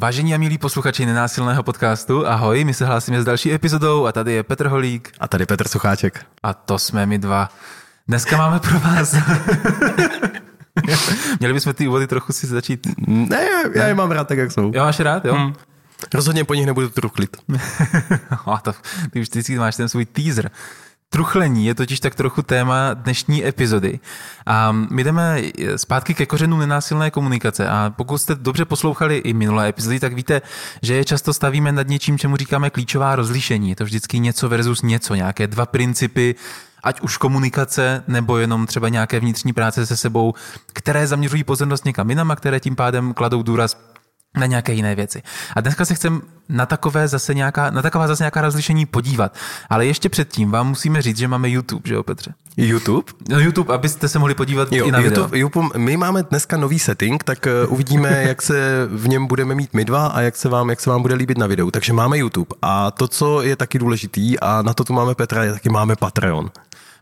Vážení a milí posluchači nenásilného podcastu, ahoj, my se hlásíme s další epizodou a tady je Petr Holík. A tady Petr Sucháček. A to jsme my dva. Dneska máme pro vás... Měli bychom ty úvody trochu si začít... Ne, já, já je mám rád tak, jak jsou. Jo, máš rád, jo? Hmm. Rozhodně po nich nebudu truchlit. a to, ty už vždycky máš ten svůj teaser. Truchlení je totiž tak trochu téma dnešní epizody. A my jdeme zpátky ke kořenům nenásilné komunikace. A pokud jste dobře poslouchali i minulé epizody, tak víte, že je často stavíme nad něčím, čemu říkáme klíčová rozlišení. Je to vždycky něco versus něco, nějaké dva principy, ať už komunikace nebo jenom třeba nějaké vnitřní práce se sebou, které zaměřují pozornost někam jinam a které tím pádem kladou důraz na nějaké jiné věci. A dneska se chcem na takové zase nějaká, na taková zase nějaká rozlišení podívat. Ale ještě předtím vám musíme říct, že máme YouTube, že jo, Petře? YouTube? No YouTube, abyste se mohli podívat jo, i na YouTube, video. YouTube, my máme dneska nový setting, tak uh, uvidíme, jak se v něm budeme mít my dva a jak se vám, jak se vám bude líbit na videu. Takže máme YouTube. A to, co je taky důležitý, a na to tu máme Petra, je taky máme Patreon.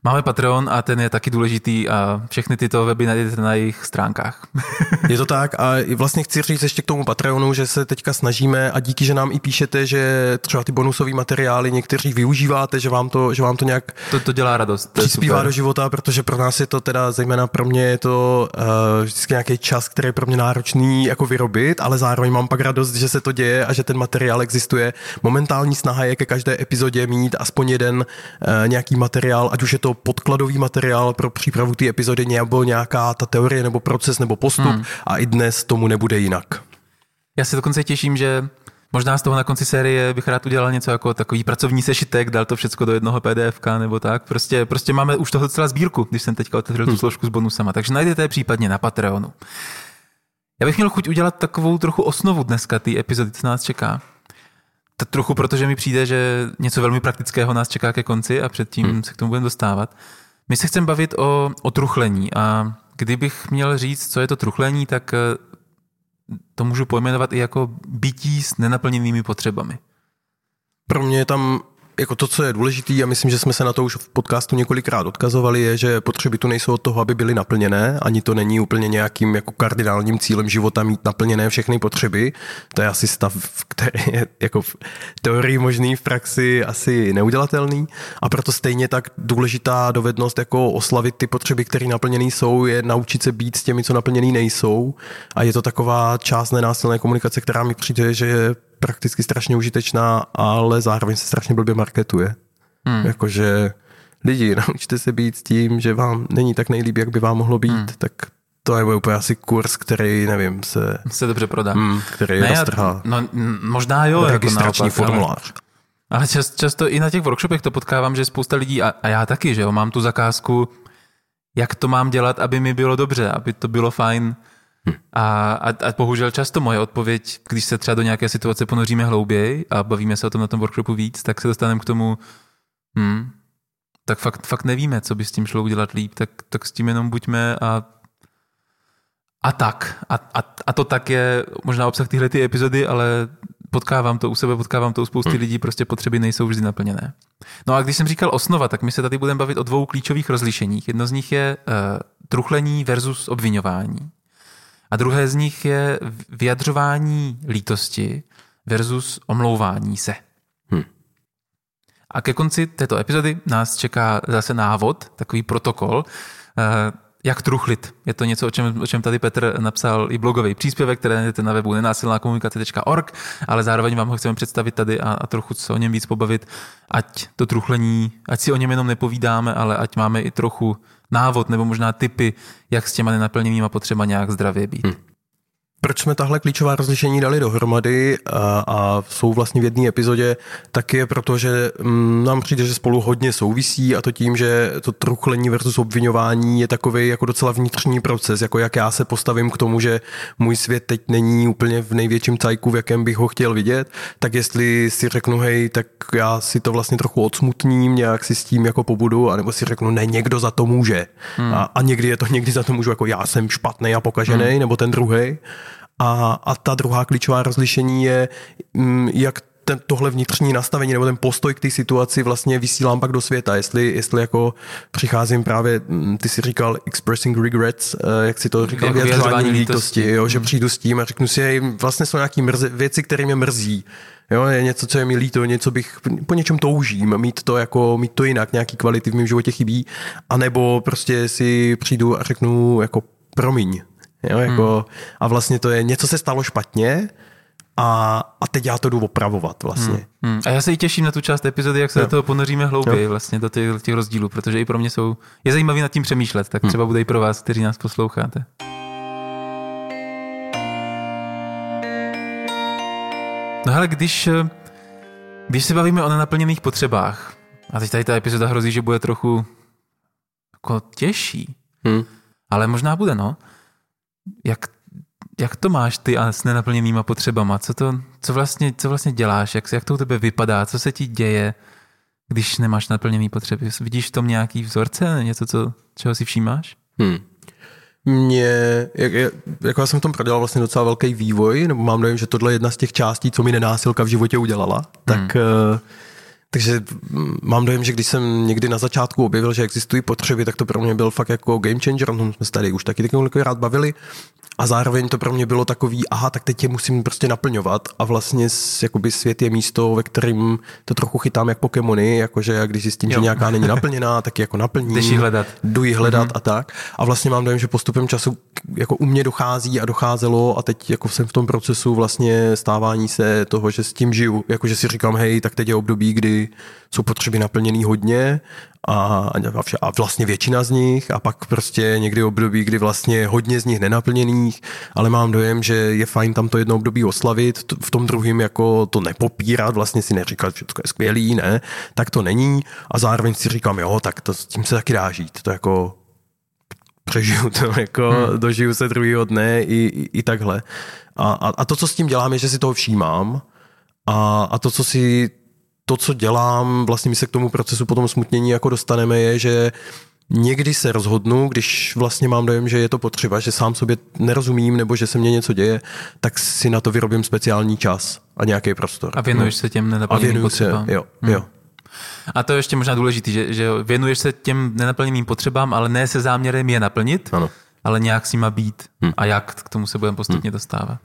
Máme Patreon a ten je taky důležitý a všechny tyto weby najdete na jejich stránkách. je to tak a vlastně chci říct ještě k tomu Patreonu, že se teďka snažíme a díky, že nám i píšete, že třeba ty bonusové materiály někteří využíváte, že vám to, že vám to nějak to, to dělá radost. To přispívá do života, protože pro nás je to teda, zejména pro mě je to uh, vždycky nějaký čas, který je pro mě náročný jako vyrobit, ale zároveň mám pak radost, že se to děje a že ten materiál existuje. Momentální snaha je ke každé epizodě mít aspoň jeden uh, nějaký materiál, ať už je to podkladový materiál pro přípravu té epizody nebo nějaká ta teorie nebo proces nebo postup hmm. a i dnes tomu nebude jinak. Já se dokonce těším, že Možná z toho na konci série bych rád udělal něco jako takový pracovní sešitek, dal to všechno do jednoho PDF nebo tak. Prostě, prostě máme už toho celá sbírku, když jsem teďka otevřel tu hmm. složku s bonusama. Takže najdete je případně na Patreonu. Já bych měl chuť udělat takovou trochu osnovu dneska té epizody, co nás čeká. Tak trochu protože mi přijde, že něco velmi praktického nás čeká ke konci a předtím hmm. se k tomu budeme dostávat. My se chceme bavit o, o truchlení a kdybych měl říct, co je to truchlení, tak eh, to můžu pojmenovat i jako bytí s nenaplněnými potřebami. Pro mě je tam jako to, co je důležité, a myslím, že jsme se na to už v podcastu několikrát odkazovali, je, že potřeby tu nejsou od toho, aby byly naplněné, ani to není úplně nějakým jako kardinálním cílem života mít naplněné všechny potřeby. To je asi stav, který je jako v teorii možný, v praxi asi neudělatelný. A proto stejně tak důležitá dovednost jako oslavit ty potřeby, které naplněné jsou, je naučit se být s těmi, co naplněné nejsou. A je to taková část nenásilné komunikace, která mi přijde, že je prakticky strašně užitečná, ale zároveň se strašně blbě marketuje. Hmm. Jakože lidi, naučte se být s tím, že vám není tak nejlíp, jak by vám mohlo být, hmm. tak to je úplně asi kurz, který, nevím, se... Se dobře prodá. Hmm, který ne, roztrhá. No, možná jo. Registrační jako formulář. Ale, ale čas, často i na těch workshopech to potkávám, že spousta lidí, a, a já taky, že jo, mám tu zakázku, jak to mám dělat, aby mi bylo dobře, aby to bylo fajn, a, a, a bohužel často moje odpověď, když se třeba do nějaké situace ponoříme hlouběji a bavíme se o tom na tom workshopu víc, tak se dostaneme k tomu, hm, tak fakt, fakt nevíme, co by s tím šlo udělat líp, tak, tak s tím jenom buďme a a tak. A, a, a to tak je možná obsah tyhle ty epizody, ale potkávám to u sebe, potkávám to u spousty hmm. lidí, prostě potřeby nejsou vždy naplněné. No a když jsem říkal osnova, tak my se tady budeme bavit o dvou klíčových rozlišeních. Jedno z nich je uh, truchlení versus obvinování. A druhé z nich je vyjadřování lítosti versus omlouvání se. Hmm. A ke konci této epizody nás čeká zase návod, takový protokol, eh, jak truchlit. Je to něco, o čem, o čem tady Petr napsal i blogový příspěvek, který najdete na webu nenásilnákomunikace.org, ale zároveň vám ho chceme představit tady a, a trochu se o něm víc pobavit, ať to truchlení, ať si o něm jenom nepovídáme, ale ať máme i trochu návod nebo možná typy, jak s těma nenaplněnýma potřeba nějak zdravě být. Hmm. Proč jsme tahle klíčová rozlišení dali dohromady a, a jsou vlastně v jedné epizodě, tak je proto, že mm, nám přijde, že spolu hodně souvisí a to tím, že to truchlení versus obvinování je takový jako docela vnitřní proces, jako jak já se postavím k tomu, že můj svět teď není úplně v největším cajku, v jakém bych ho chtěl vidět, tak jestli si řeknu, hej, tak já si to vlastně trochu odsmutním, nějak si s tím jako pobudu, anebo si řeknu, ne, někdo za to může. Hmm. A, a někdy je to, někdy za to můžu jako já jsem špatný a pokažený, hmm. nebo ten druhý. A, a ta druhá klíčová rozlišení je, mm, jak ten, tohle vnitřní nastavení nebo ten postoj k té situaci vlastně vysílám pak do světa. Jestli, jestli jako přicházím právě, mm, ty si říkal expressing regrets, eh, jak si to říkal, Jako vyjadřování vyjadřování lítosti, lítosti. jo, že přijdu s tím a řeknu si, hej, vlastně jsou nějaké věci, které mě mrzí. Jo, je něco, co je mi líto, něco bych, po něčem toužím, mít to jako, mít to jinak, nějaký kvality v mém životě chybí, anebo prostě si přijdu a řeknu jako promiň. Jo, jako, hmm. A vlastně to je, něco se stalo špatně a, a teď já to jdu opravovat vlastně. Hmm. A já se i těším na tu část epizody, jak se Jo. do toho ponoříme hlouběji Jo. vlastně do těch, těch rozdílů, protože i pro mě jsou, je zajímavý nad tím přemýšlet, tak třeba bude i pro vás, kteří nás posloucháte. No ale když, eh, když se bavíme o nenaplněných potřebách, a teď tady ta epizoda hrozí, že bude trochu jako těžší, Hmm. ale možná bude, no. Jak, jak to máš ty a s nenaplněnýma potřebama? Co, to, co, vlastně, co vlastně děláš? Jak, jak to u tebe vypadá? Co se ti děje, když nemáš naplněný potřeby? Vidíš v tom nějaký vzorce? Něco, co, čeho si všímáš? Hmm. Mě, jak, jak, jako já jsem v tom prodělal vlastně docela velký vývoj, nebo mám dojem, že tohle je jedna z těch částí, co mi nenásilka v životě udělala. Tak, hmm. Takže mám dojem, že když jsem někdy na začátku objevil, že existují potřeby, tak to pro mě byl fakt jako game changer, o tom jsme se tady už taky několikrát bavili. A zároveň to pro mě bylo takový, aha, tak teď je musím prostě naplňovat a vlastně jakoby svět je místo, ve kterým to trochu chytám jak Pokémony, jakože když zjistím, jo. Že nějaká není naplněná, tak ji jako naplním. Jdeš ji hledat. Jdu ji hledat mm-hmm. a tak. A vlastně mám dojem, že postupem času jako u mě dochází a docházelo a teď jako jsem v tom procesu vlastně stávání se toho, že s tím žiju. Jako, že si říkám, hej, tak teď je období, kdy jsou potřeby naplněný hodně a, a vše- a vlastně většina z nich a pak prostě někdy období, kdy vlastně je hodně z nich nenaplněných, ale mám dojem, že je fajn tam to jedno období oslavit, v tom druhém jako to nepopírat, vlastně si neříkat, že všechno je skvělý, ne, tak to není a zároveň si říkám, jo, tak to, s tím se taky dá žít, to jako přežiju to, jako hmm. dožiju se druhého dne i, i, i takhle. A, a, a to, co s tím dělám, je, že si toho všímám a, a to, co si to, co dělám, vlastně my se k tomu procesu potom smutnění jako dostaneme, je, že někdy se rozhodnu, když vlastně mám dojem, že je to potřeba, že sám sobě nerozumím nebo že se mně něco děje, tak si na to vyrobím speciální čas a nějaký prostor. A věnuješ se těm a nenaplněným věnuju se, potřebám? jo, jo. A to je ještě možná důležité, že, že věnuješ se těm nenaplněným potřebám, ale ne se záměrem je naplnit, Ano. ale nějak s nima být. A jak k tomu se budeme postupně dostávat.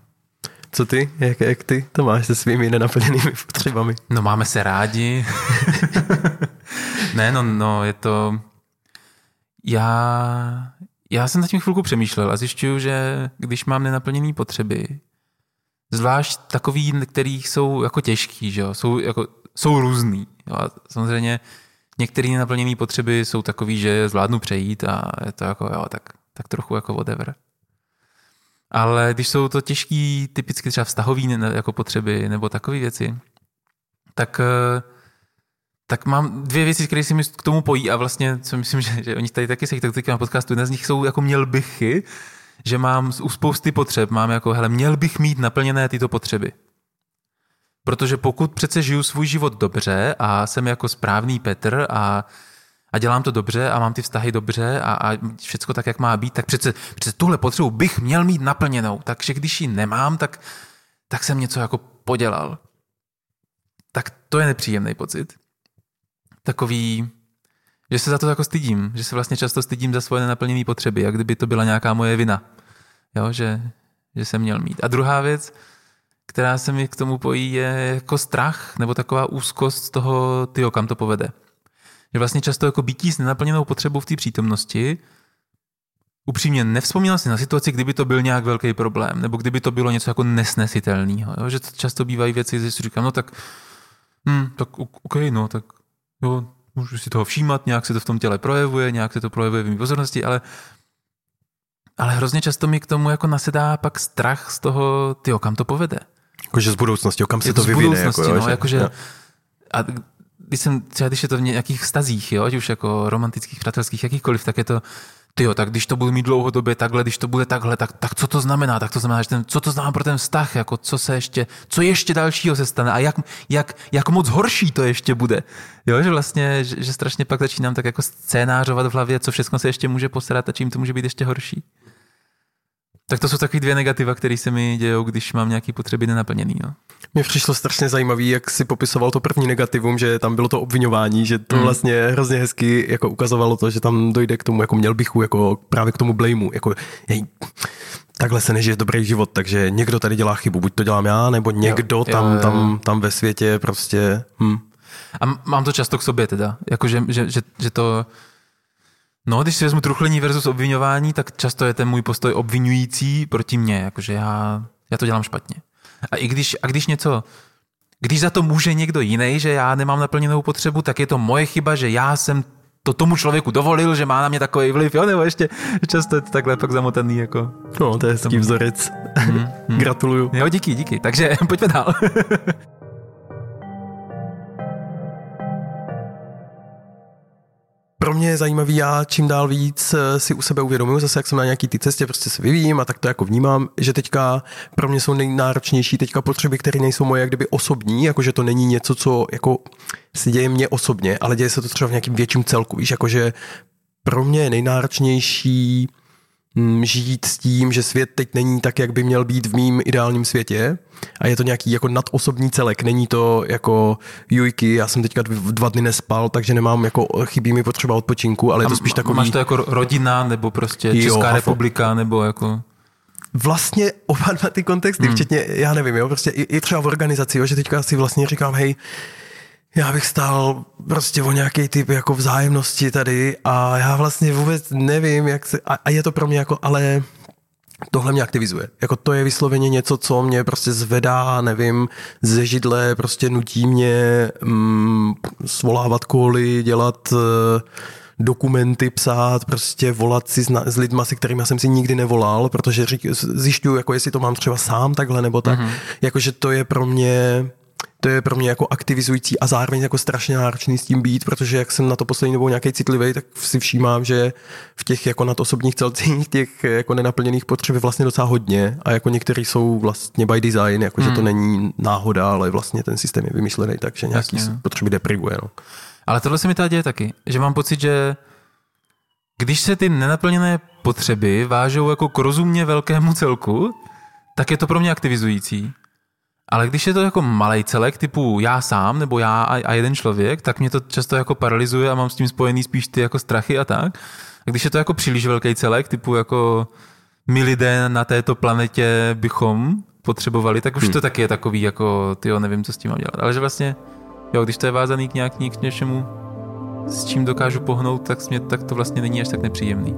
Co ty? Jak, jak ty to máš se svými nenaplněnými potřebami? No máme se rádi. ne, no, no, je to... Já, já jsem nad tím chvilku přemýšlel a zjišťuju, že když mám nenaplněné potřeby, zvlášť takový, kterých jsou jako těžký, že jo, jsou, jako, jsou různý. Jo, a samozřejmě některé nenaplněné potřeby jsou takový, že je zvládnu přejít a je to jako, jo, tak, tak trochu jako whatever. Ale když jsou to těžký, typicky třeba vztahový ne- jako potřeby nebo takové věci, tak, eh, tak mám dvě věci, které si mi k tomu pojí a vlastně, co myslím, že, že oni tady taky se tak na podcastu, jedna z nich jsou jako měl bychy, že mám u spousty potřeb, mám jako, hele, měl bych mít naplněné tyto potřeby. Protože pokud přece žiju svůj život dobře a jsem jako správný Petr a, a dělám to dobře a mám ty vztahy dobře a, a všecko tak, jak má být, tak přece, přece tuhle potřebu bych měl mít naplněnou. Takže když ji nemám, tak, tak jsem něco jako podělal. Tak to je nepříjemný pocit. Takový, že se za to jako stydím, že se vlastně často stydím za svoje nenaplněné potřeby, jak kdyby to byla nějaká moje vina, jo, že, že jsem měl mít. A druhá věc, která se mi k tomu pojí, je jako strach nebo taková úzkost z toho, tyjo, kam to povede. Že vlastně často jako bytí s nenaplněnou potřebou v té přítomnosti upřímně nevzpomínal si na situaci, kdyby to byl nějak velký problém, nebo kdyby to bylo něco jako nesnesitelného. Jo? Že to často bývají věci, že si říkám, no tak, hm, tak OK, no tak jo, můžu si toho všímat, nějak se to v tom těle projevuje, nějak se to projevuje v mý pozornosti, ale ale hrozně často mi k tomu jako nasedá pak strach z toho, ty kam to povede. Jakože z budoucnosti, kam se Jako to z vyvine. budoucnosti, jako, jo, no, že- jakože, jo. a když jsem, třeba když je to v nějakých vztazích, jo, ať už jako romantických, přátelských, jakýchkoliv, tak je to, ty jo, tak když to budu mít dlouhodobě takhle, když to bude takhle, tak, tak co to znamená? Tak to znamená, že ten, co to znamená pro ten vztah, jako co se ještě, co ještě dalšího se stane a jak, jak, jak moc horší to ještě bude. Jo, že vlastně, že, že strašně pak začínám tak jako scénářovat v hlavě, co všechno se ještě může posrat a čím to může být ještě horší. Tak to jsou takový dvě negativa, které se mi dějou, když mám nějaké potřeby nenaplněný. No. Mně přišlo strašně zajímavý, jak si popisoval to první negativum, že tam bylo to obvinování, že to mm. vlastně hrozně hezky jako ukazovalo to, že tam dojde k tomu, jako měl bych jako právě k tomu blameu, jako jej, takhle se nežije dobrý život, takže někdo tady dělá chybu, buď to dělám já, nebo někdo jo, tam, jo, jo. tam, tam ve světě prostě... Hm. A mám to často k sobě teda, jakože že, že, že to No, když si vezmu truchlení versus obvinování, tak často je ten můj postoj obvinující proti mně, jakože já, já to dělám špatně. A i když, a když něco, když za to může někdo jiný, že já nemám naplněnou potřebu, tak je to moje chyba, že já jsem to tomu člověku dovolil, že má na mě takový vliv, jo, nebo ještě často je to takhle pak zamotaný, jako. No, to je hezký vzorec. Mm, mm. Gratuluju. Jo, díky, díky. Takže pojďme dál. Pro mě je zajímavý, já čím dál víc eh, si u sebe uvědomuji, zase jak jsem na nějaký ty cestě, prostě se vyvíjím a tak to jako vnímám, že teďka pro mě jsou nejnáročnější teďka potřeby, které nejsou moje jak kdyby osobní, jakože to není něco, co jako si děje mě osobně, ale děje se to třeba v nějakým větším celku, víš, jakože pro mě je nejnáročnější žít s tím, že svět teď není tak, jak by měl být v mým ideálním světě. A je to nějaký jako nadosobní celek, není to jako jujky, já jsem teďka dva dny nespal, takže nemám jako chybí mi potřeba odpočinku, ale je to spíš takový... Máš to jako rodina, nebo prostě Česká jo, republika, nebo jako... Vlastně oba dva ty kontexty, hmm. včetně, já nevím, jo, prostě i, i třeba v organizaci, jo, že teďka si vlastně říkám, hej, já bych stál prostě o nějaký typ jako vzájemnosti tady a já vlastně vůbec nevím, jak se, a, a je to pro mě jako, ale tohle mě aktivizuje. Jako to je vysloveně něco, co mě prostě zvedá, nevím, ze židle, prostě nutí mě mm, svolávat koly, dělat uh, dokumenty psát, prostě volat si s, s lidma, se kterými jsem si nikdy nevolal, protože řík, zjišťuju, jako jestli to mám třeba sám takhle nebo tak. Mm-hmm. Jakože to je pro mě to je pro mě jako aktivizující a zároveň jako strašně náročný s tím být, protože jak jsem na to poslední dobou nějaký citlivý, tak si všímám, že v těch jako nadosobních celcích těch jako nenaplněných potřeb je vlastně docela hodně a jako některý jsou vlastně by design, jako hmm. že to hmm. není náhoda, ale vlastně ten systém je vymyšlený tak, že nějaký Jasně. No. potřeby deprivuje. No. Ale tohle se mi tady děje taky, že mám pocit, že když se ty nenaplněné potřeby vážou jako k rozumně velkému celku, tak je to pro mě aktivizující. Ale když je to jako malý celek, typu já sám nebo já a, jeden člověk, tak mě to často jako paralyzuje a mám s tím spojený spíš ty jako strachy a tak. A když je to jako příliš velký celek, typu jako my lidé na této planetě bychom potřebovali, tak už hmm. to taky je takový jako, ty nevím, co s tím mám dělat. Ale že vlastně, jo, když to je vázaný k, nějak, k něčemu, s čím dokážu pohnout, tak, mě, tak to vlastně není až tak nepříjemný.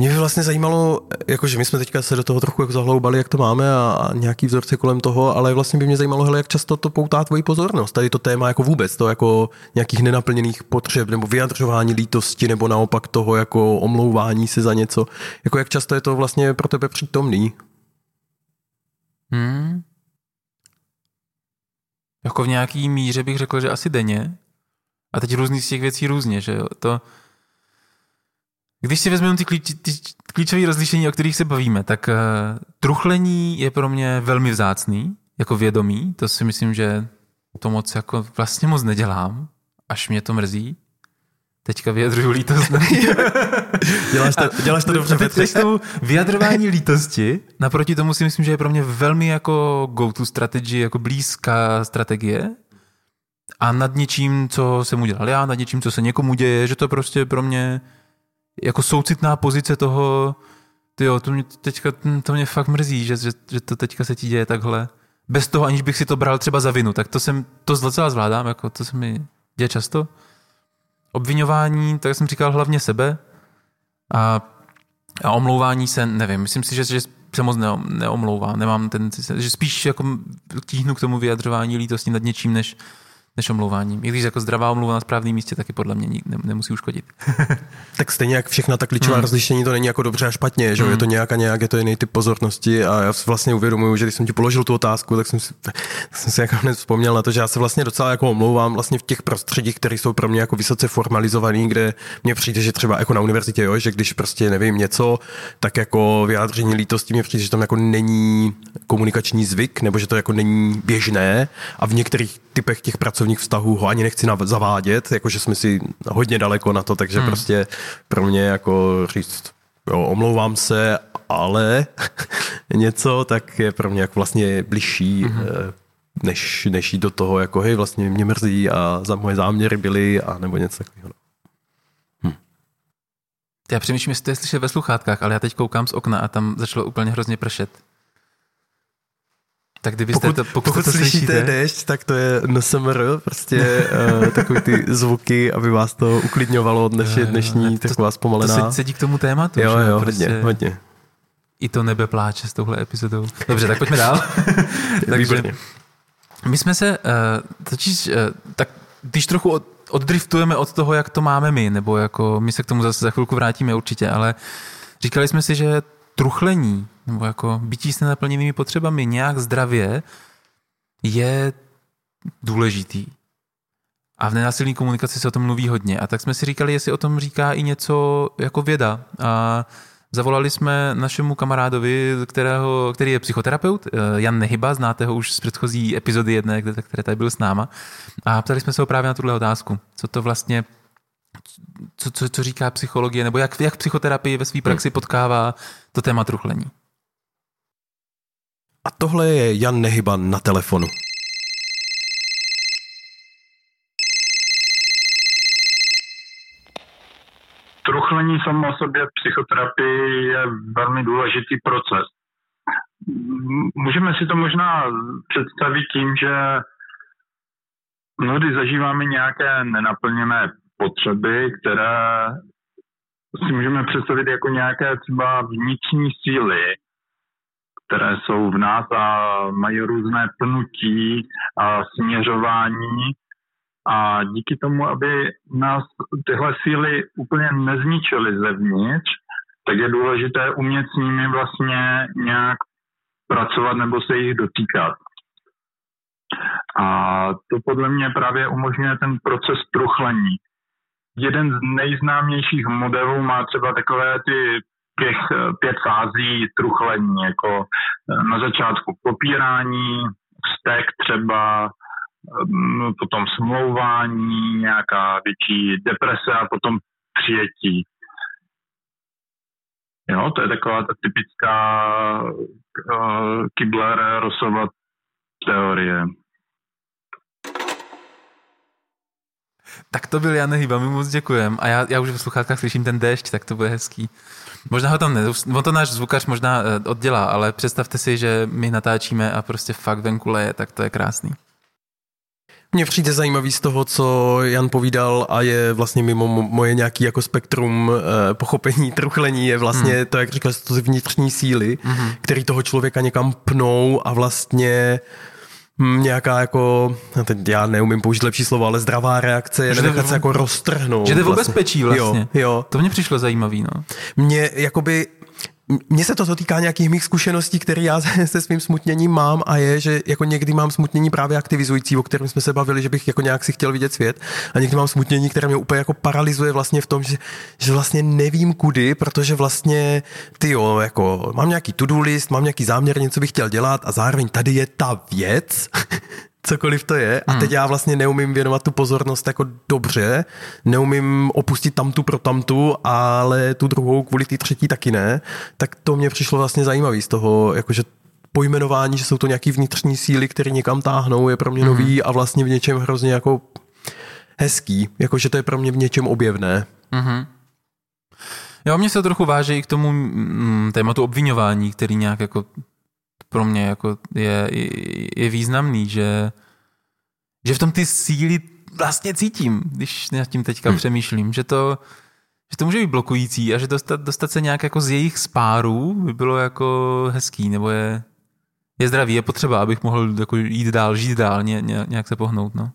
Mě by vlastně zajímalo, jakože my jsme teďka se do toho trochu jako zahloubali, jak to máme a, nějaký vzorce kolem toho, ale vlastně by mě zajímalo, hele, jak často to poutá tvoji pozornost. Tady to téma jako vůbec, to jako nějakých nenaplněných potřeb nebo vyjadřování lítosti nebo naopak toho jako omlouvání se za něco. Jako jak často je to vlastně pro tebe přítomný? Hmm. Jako v nějaký míře bych řekl, že asi denně. A teď různý z těch věcí různě, že jo. To, když si vezmeme ty, klíč, ty klíčové rozlišení, o kterých se bavíme, tak uh, truchlení je pro mě velmi vzácný, jako vědomí. To si myslím, že to moc jako vlastně moc nedělám, až mě to mrzí. Teďka vyjadruju lítost. děláš, to, děláš to dobře, Petře. tomu vyjadrování lítosti, naproti tomu si myslím, že je pro mě velmi jako go-to strategy, jako blízká strategie. A nad něčím, co jsem udělal já, nad něčím, co se někomu děje, že to prostě pro mě jako soucitná pozice toho, jo, to mě teďka, to mě fakt mrzí, že, že, že to teďka se ti děje takhle. Bez toho, aniž bych si to bral třeba za vinu, tak to jsem, to docela zvládám, jako to se mi děje často. Obvinování, tak jsem říkal hlavně sebe a, a omlouvání se, nevím, myslím si, že, že se moc neomlouvám, nemám ten, že spíš jako tíhnu k tomu vyjadřování lítosti nad něčím, než, než omlouváním. I když jako zdravá omluva na správném místě taky podle mě ne, nemusí uškodit. tak stejně jak všechna ta klíčová hmm. rozlišení, to není jako dobře a špatně, že hmm. je to nějak a nějak, je to jiný typ pozornosti a já si vlastně uvědomuju, že když jsem ti položil tu otázku, tak jsem si, tak jsem si jako hned vzpomněl na to, že já se vlastně docela jako omlouvám vlastně v těch prostředích, které jsou pro mě jako vysoce formalizovaný, kde mně přijde, že třeba jako na univerzitě, jo, že když prostě nevím něco, tak jako vyjádření lítosti mě přijde, že tam jako není komunikační zvyk, nebo že to jako není běžné a v některých typech těch pracovních sexuálních vztahů ho ani nechci nav- zavádět, jakože jsme si hodně daleko na to, takže hmm. prostě pro mě jako říct, jo, omlouvám se, ale něco, tak je pro mě jako vlastně bližší, hmm. než, než jít do toho, jako hej, vlastně mě mrzí a za moje záměry byly, a nebo něco takového. No. Já přemýšlím, jestli to je slyšet ve sluchátkách, ale já teď koukám z okna a tam začalo úplně hrozně pršet. Tak kdybyste pokud, to, pokud, pokud to slyšíte slyšíte, déšť, tak to je NSMR, prostě uh, takový ty zvuky, aby vás to uklidňovalo, je dnešní to- taková to zpomalená. se, sedí k tomu tématu. jo, že jo, prostě hodně, hodně. I to nebe pláče s touhle epizodou. Dobře, tak pojďme dál. Takže Výborně. my jsme se, uh, totiž, uh, tak když trochu od, oddriftujeme od toho, jak to máme my, nebo jako my se k tomu zase za chvilku vrátíme určitě, ale říkali jsme si, že truchlení, nebo jako bytí s nenaplněnými potřebami nějak zdravě je důležitý. A v nenásilné komunikaci se o tom mluví hodně. A tak jsme si říkali, jestli o tom říká i něco jako věda. A zavolali jsme našemu kamarádovi, kterého, který je psychoterapeut, eh, Jan Nehyba, znáte ho už z předchozí epizody jedné, kde- které tady byl s náma. A ptali jsme se ho právě na tuhle otázku. Co to vlastně co, co, co říká psychologie, nebo jak, jak psychoterapii ve své praxi potkává to téma truchlení. A tohle je Jan Nehyban na telefonu. Truchlení samo o sobě v psychoterapii je velmi důležitý proces. Můžeme si to možná představit tím, že mnohdy zažíváme nějaké nenaplněné potřeby, které si můžeme představit jako nějaké třeba vnitřní síly, které jsou v nás a mají různé pnutí a směřování a díky tomu, aby nás tyhle síly úplně nezničily zevnitř, tak je důležité umět s nimi vlastně nějak pracovat nebo se jich dotýkat. A to podle mě právě umožňuje ten proces truchlení. Jeden z nejznámějších modelů má třeba takové ty těch eh, pět fází truchlení, jako eh, na začátku popírání, vztek třeba, mm, potom smlouvání, nějaká větší deprese a potom přijetí. Jo, to je taková ta typická uh, Kibler-Rossova teorie. Tak to byl Jan Hyba, my moc děkujem. A já, já už v sluchátkách slyším ten déšť, tak to bude hezký. Možná ho tam ne, on to náš zvukař možná eh, oddělá, ale představte si, že my natáčíme a prostě fakt venku leje, tak to je krásný. Mně přijde zajímavý z toho, co Jan povídal a je vlastně mimo mo- moje nějaký jako spektrum eh, pochopení truchlení, je vlastně hmm. to, jak říkal, to vnitřní síly, hmm. který toho člověka někam pnou a vlastně hm, nějaká jako, no teď já neumím použít lepší slovo, ale zdravá reakce je nenechat v- se jako roztrhnout. Že jde o bezpečí vlastně. Jo, jo. To mně přišlo zajímavý, no. Mně jakoby mně se to dotýká nějakých mých zkušeností, které já se, svým smutněním mám a je, že jako někdy mám smutnění právě aktivizující, o kterém jsme se bavili, že bych jako nějak si chtěl vidět svět. A někdy mám smutnění, které mě úplně jako paralyzuje vlastně v tom, že, že vlastně nevím kudy, protože vlastně ty jo, jako mám nějaký to-do list, mám nějaký záměr, něco bych chtěl dělat a zároveň tady je ta věc, cokoliv to je. A teď já vlastně neumím věnovat tu pozornost jako dobře, neumím opustit tamtu pro tamtu, ale tu druhou kvůli té třetí taky ne, tak to mě přišlo vlastně zajímavý z toho, jakože pojmenování, že jsou to nějaký vnitřní síly, které někam táhnou, je pro mě nový a vlastně v něčem hrozně jako hezký, jakože to je pro mě v něčem objevné. Jo, mě se trochu váže i k tomu mm, tématu obvinování, který nějak jako pro mě jako je, je, je významný, že, že v tom ty síly vlastně cítím, když nad tím teďka hmm. přemýšlím, že to, že to může být blokující a že dostat, dostat se nějak jako z jejich spárů by bylo jako hezký, nebo je, je zdravý, je potřeba, abych mohl jako jít dál, žít dál, ně, ně, nějak se pohnout, no.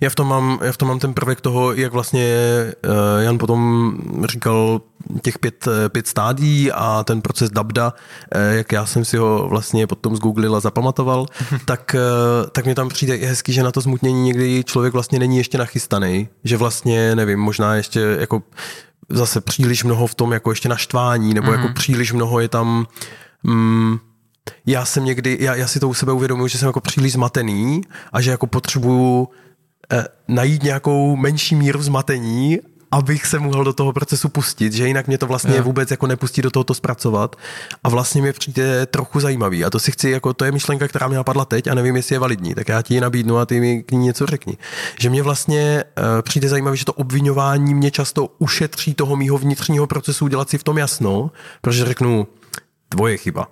Já v tom mám, já v tom mám ten prvek toho, jak vlastně uh, Jan potom říkal těch pět, eh, pět stádí a ten proces Dabda, uh, jak já jsem si ho vlastně potom zgooglil a zapamatoval, tak, tak mě tam přijde i hezky, že na to smutnění někdy člověk vlastně není ještě nachystaný, že vlastně, nevím, možná ještě jako zase příliš mnoho v tom jako ještě naštvání, nebo mm-hmm. jako příliš mnoho je tam mm, já jsem někdy, já, já si to u sebe uvědomuji, že jsem jako příliš zmatený a že jako potřebuju eh, najít nějakou menší míru zmatení abych se mohl do toho procesu pustit, že jinak mě to vlastně yeah. vůbec jako nepustí do toho to zpracovat a vlastně mě přijde trochu zajímavý a to si chci, jako to je myšlenka, která mě napadla teď a nevím, jestli je validní, tak já ti ji nabídnu a ty mi k ní něco řekni. Že mě vlastně uh, přijde zajímavý, že to obvinování mě často ušetří toho mýho vnitřního procesu dělat si v tom jasno, protože řeknu, tvoje chyba,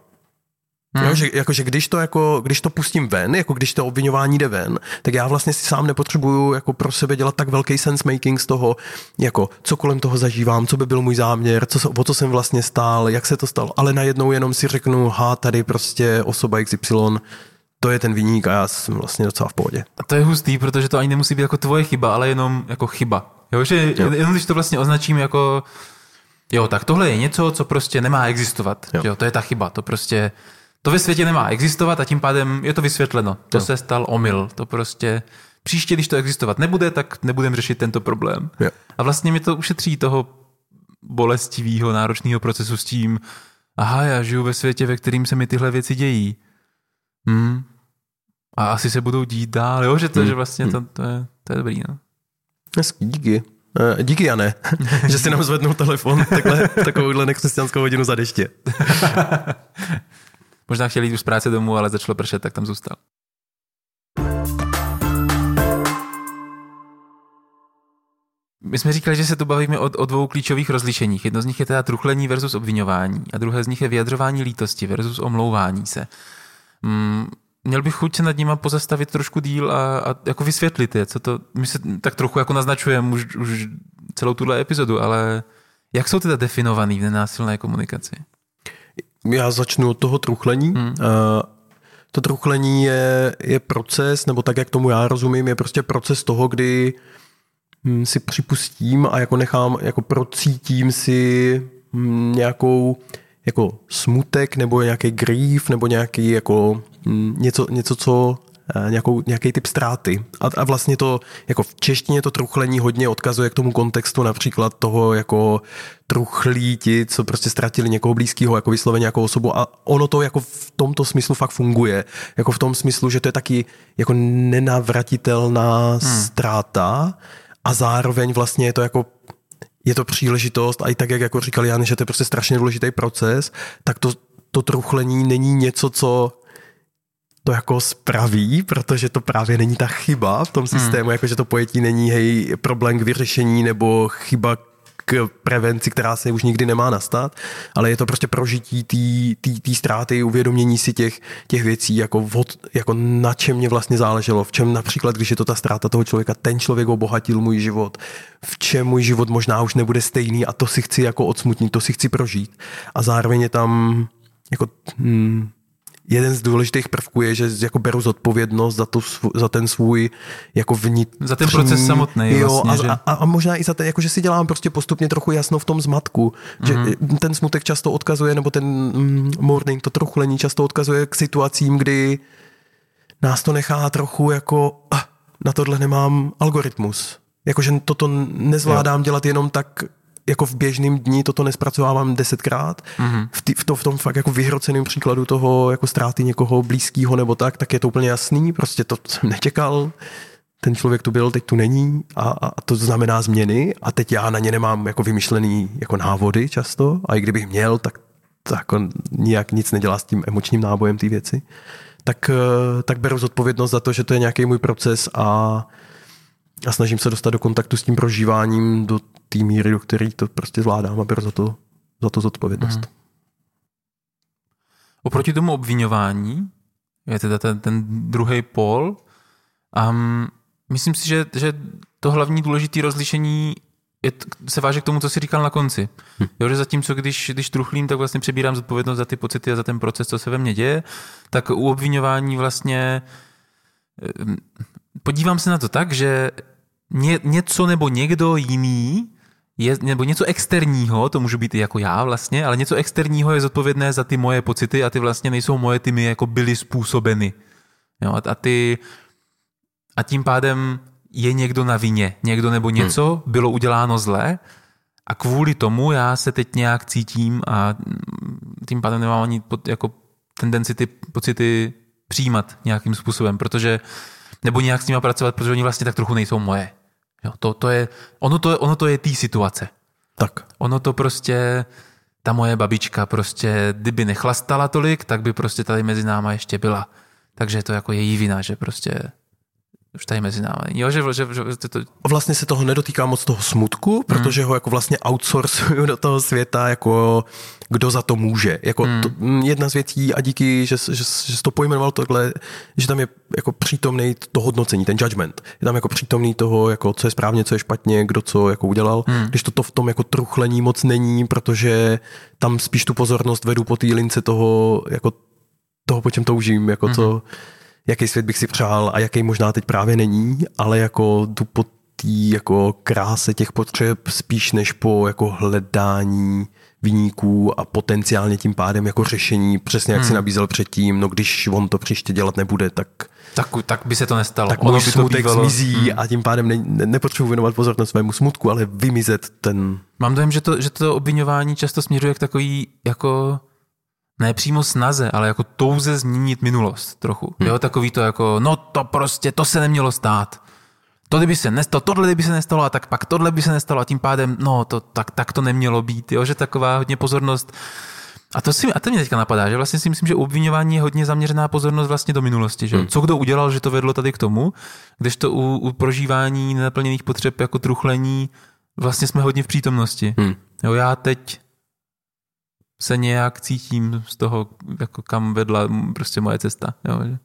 Hmm. Jo, že, jako, že když, to jako, když to pustím ven, jako když to obvinování jde ven, tak já vlastně si sám nepotřebuju jako pro sebe dělat tak velký sense making z toho, jako co kolem toho zažívám, co by byl můj záměr, co, o co jsem vlastně stál, jak se to stalo, ale najednou jenom si řeknu, ha, tady prostě osoba XY, to je ten viník a já jsem vlastně docela v pohodě. A to je hustý, protože to ani nemusí být jako tvoje chyba, ale jenom jako chyba. Jo, že jo. jenom když to vlastně označím jako Jo, tak tohle je něco, co prostě nemá existovat. Jo. jo to je ta chyba. To prostě to ve světě nemá existovat a tím pádem je to vysvětleno. To jo. se stal omyl. To prostě příště, když to existovat nebude, tak nebudeme řešit tento problém. Jo. A vlastně mi to ušetří toho bolestivého, náročného procesu s tím, aha, já žiju ve světě, ve kterým se mi tyhle věci dějí. Hmm. A asi se budou dít dál, jo, že to, hmm. že vlastně hmm. to, to, je, to je dobrý, no. Hezký, díky. Uh, díky, Jane, že si nám zvednul telefon takhle, takovouhle nekřesťanskou hodinu za deště. Možná chtěl jít už z práce domů, ale začalo pršet, tak tam zůstal. My jsme říkali, že se tu bavíme o, o dvou klíčových rozlišeních. Jedno z nich je teda truchlení versus obvinování a druhé z nich je vyjadřování lítosti versus omlouvání se. Mm, měl bych chuť se nad nima pozastavit trošku díl a, a jako vysvětlit je, co to, my se tak trochu jako naznačujeme už, už celou tuhle epizodu, ale jak jsou teda definovaný v nenásilné komunikaci? Já začnu od toho truchlení. Hmm. Uh, to truchlení je, je proces, nebo tak, jak tomu já rozumím, je prostě proces toho, kdy hm, si připustím a jako nechám, jako procítím si hm, nějakou jako smutek nebo nějaký grief nebo nějaký jako hm, něco, něco, co nějakou, nějaký typ ztráty. A, a vlastně to, jako v češtině to truchlení hodně odkazuje k tomu kontextu například toho jako truchlí ti, co prostě ztratili někoho blízkého, jako vysloveně nějakou osobu a ono to jako v tomto smyslu fakt funguje. Jako v tom smyslu, že to je taky jako nenavratitelná hmm. ztráta a zároveň vlastně je to jako je to příležitost a i tak, jak jako říkal Jan, že to je prostě strašně důležitý proces, tak to, to truchlení není něco, co to jako spraví, protože to právě není ta chyba v tom hmm. systému, hmm. jako že to pojetí není hej, problém k vyřešení nebo chyba k prevenci, která se už nikdy nemá nastat, ale je to prostě prožití té ztráty, uvědomění si těch, těch věcí, jako, vod, jako na čem mě vlastně záleželo, v čem například, když je to ta ztráta toho člověka, ten člověk obohatil můj život, v čem můj život možná už nebude stejný a to si chci jako odsmutnit, to si chci prožít. A zároveň je tam jako hmm, jeden z důležitých prvků je, že jako beru zodpovědnost za, tu, za ten svůj jako vnitřní... Za ten proces samotný jo, vlastně, a, že... a, a, možná i za ten, jako že si dělám prostě postupně trochu jasno v tom zmatku, mm-hmm. že mhm. ten smutek často odkazuje, nebo ten mm, morning, to truchlení často odkazuje k situacím, kdy nás to nechá trochu jako, ah, na tohle nemám algoritmus. Jakože toto nezvládám jo. dělat jenom tak jako v běžném dní toto nespracovávám desetkrát. Mm-hmm. V, tý, v, to, v tom fakt jako vyhroceném příkladu toho jako ztráty někoho blízkého nebo tak, tak je to úplně jasný. Prostě to jsem nečekal. Ten člověk tu byl, teď tu není a, a to znamená změny a teď já na ně nemám jako vymyšlený jako návody často a i kdybych měl, tak to jako nijak nic nedělá s tím emočním nábojem té věci. Tak, eh, tak beru zodpovědnost za to, že to je nějaký můj proces a a snažím se dostat do kontaktu s tím prožíváním do té míry, do které to prostě zvládám a beru za to, za to zodpovědnost. Hmm. Oproti tomu obvinování je teda ten, ten druhý pol. Um, myslím si, že, že to hlavní důležité rozlišení je, se váže k tomu, co jsi říkal na konci. Hm. Jo, že zatímco, když, když truchlím, tak vlastně přebírám zodpovědnost za ty pocity a za ten proces, co se ve mně děje, tak u obvinování vlastně podívám se na to tak, že ně, něco nebo někdo jiný je, nebo něco externího, to můžu být i jako já vlastně, ale něco externího je zodpovědné za ty moje pocity a ty vlastně nejsou moje, ty mi jako byly způsobeny. Jo, a, a ty a tím pádem je někdo na vině, někdo nebo něco hmm. bylo uděláno zle a kvůli tomu já se teď nějak cítím a tím pádem nemám ani pod, jako tendenci ty pocity přijímat nějakým způsobem, protože nebo nějak s nimi pracovat, protože oni vlastně tak trochu nejsou moje. Jo, to, to je, ono, to, ono to je tý situace. Tak. Ono to prostě, ta moje babička prostě, kdyby nechlastala tolik, tak by prostě tady mezi náma ještě byla. Takže je to jako její vina, že prostě už tady mezi námi. Jo, že, že, že, že to... Vlastně se toho nedotýká moc toho smutku, protože ho jako vlastně outsourcuju do toho světa, jako kdo za to může. Jako Hmm. to, jedna z věcí a díky, že, že, že jsi to pojmenoval tohle, že tam je jako přítomný to hodnocení, ten judgment. Je tam jako přítomný toho, jako co je správně, co je špatně, kdo co jako udělal. Hmm. Když to, to v tom jako truchlení moc není, protože tam spíš tu pozornost vedu po té lince toho, jako toho, po čem toužím, jako co, jaký svět bych si přál a jaký možná teď právě není, ale jako tu po té jako kráse těch potřeb spíš než po jako hledání výniků a potenciálně tím pádem jako řešení, přesně jak si nabízel předtím, no když on to příště dělat nebude, tak, Tak, tak by se to nestalo. tak můj smutek bývalo- zmizí a tím pádem ne, ne, nepotřebuji věnovat pozornost svému smutku, ale vymizet ten... Mám dojem, že to, že to obvinování často směřuje k takový jako ne přímo snaze, ale jako touze změnit minulost trochu. Hmm. Jo, takový to jako, no to prostě, to se nemělo stát. To kdyby se nestalo, tohle kdyby se nestalo a tak pak tohle by se nestalo a tím pádem, no to, tak, tak to nemělo být, jo, že taková hodně pozornost a to, si, a to mě teďka napadá, že vlastně si myslím, že obvinování je hodně zaměřená pozornost vlastně do minulosti. Že? Hmm. Co kdo udělal, že to vedlo tady k tomu, kdežto u, u prožívání nenaplněných potřeb jako truchlení vlastně jsme hodně v přítomnosti. Hmm. Jo, já teď se nějak cítím z toho, jako kam vedla prostě moje cesta. Jo, že-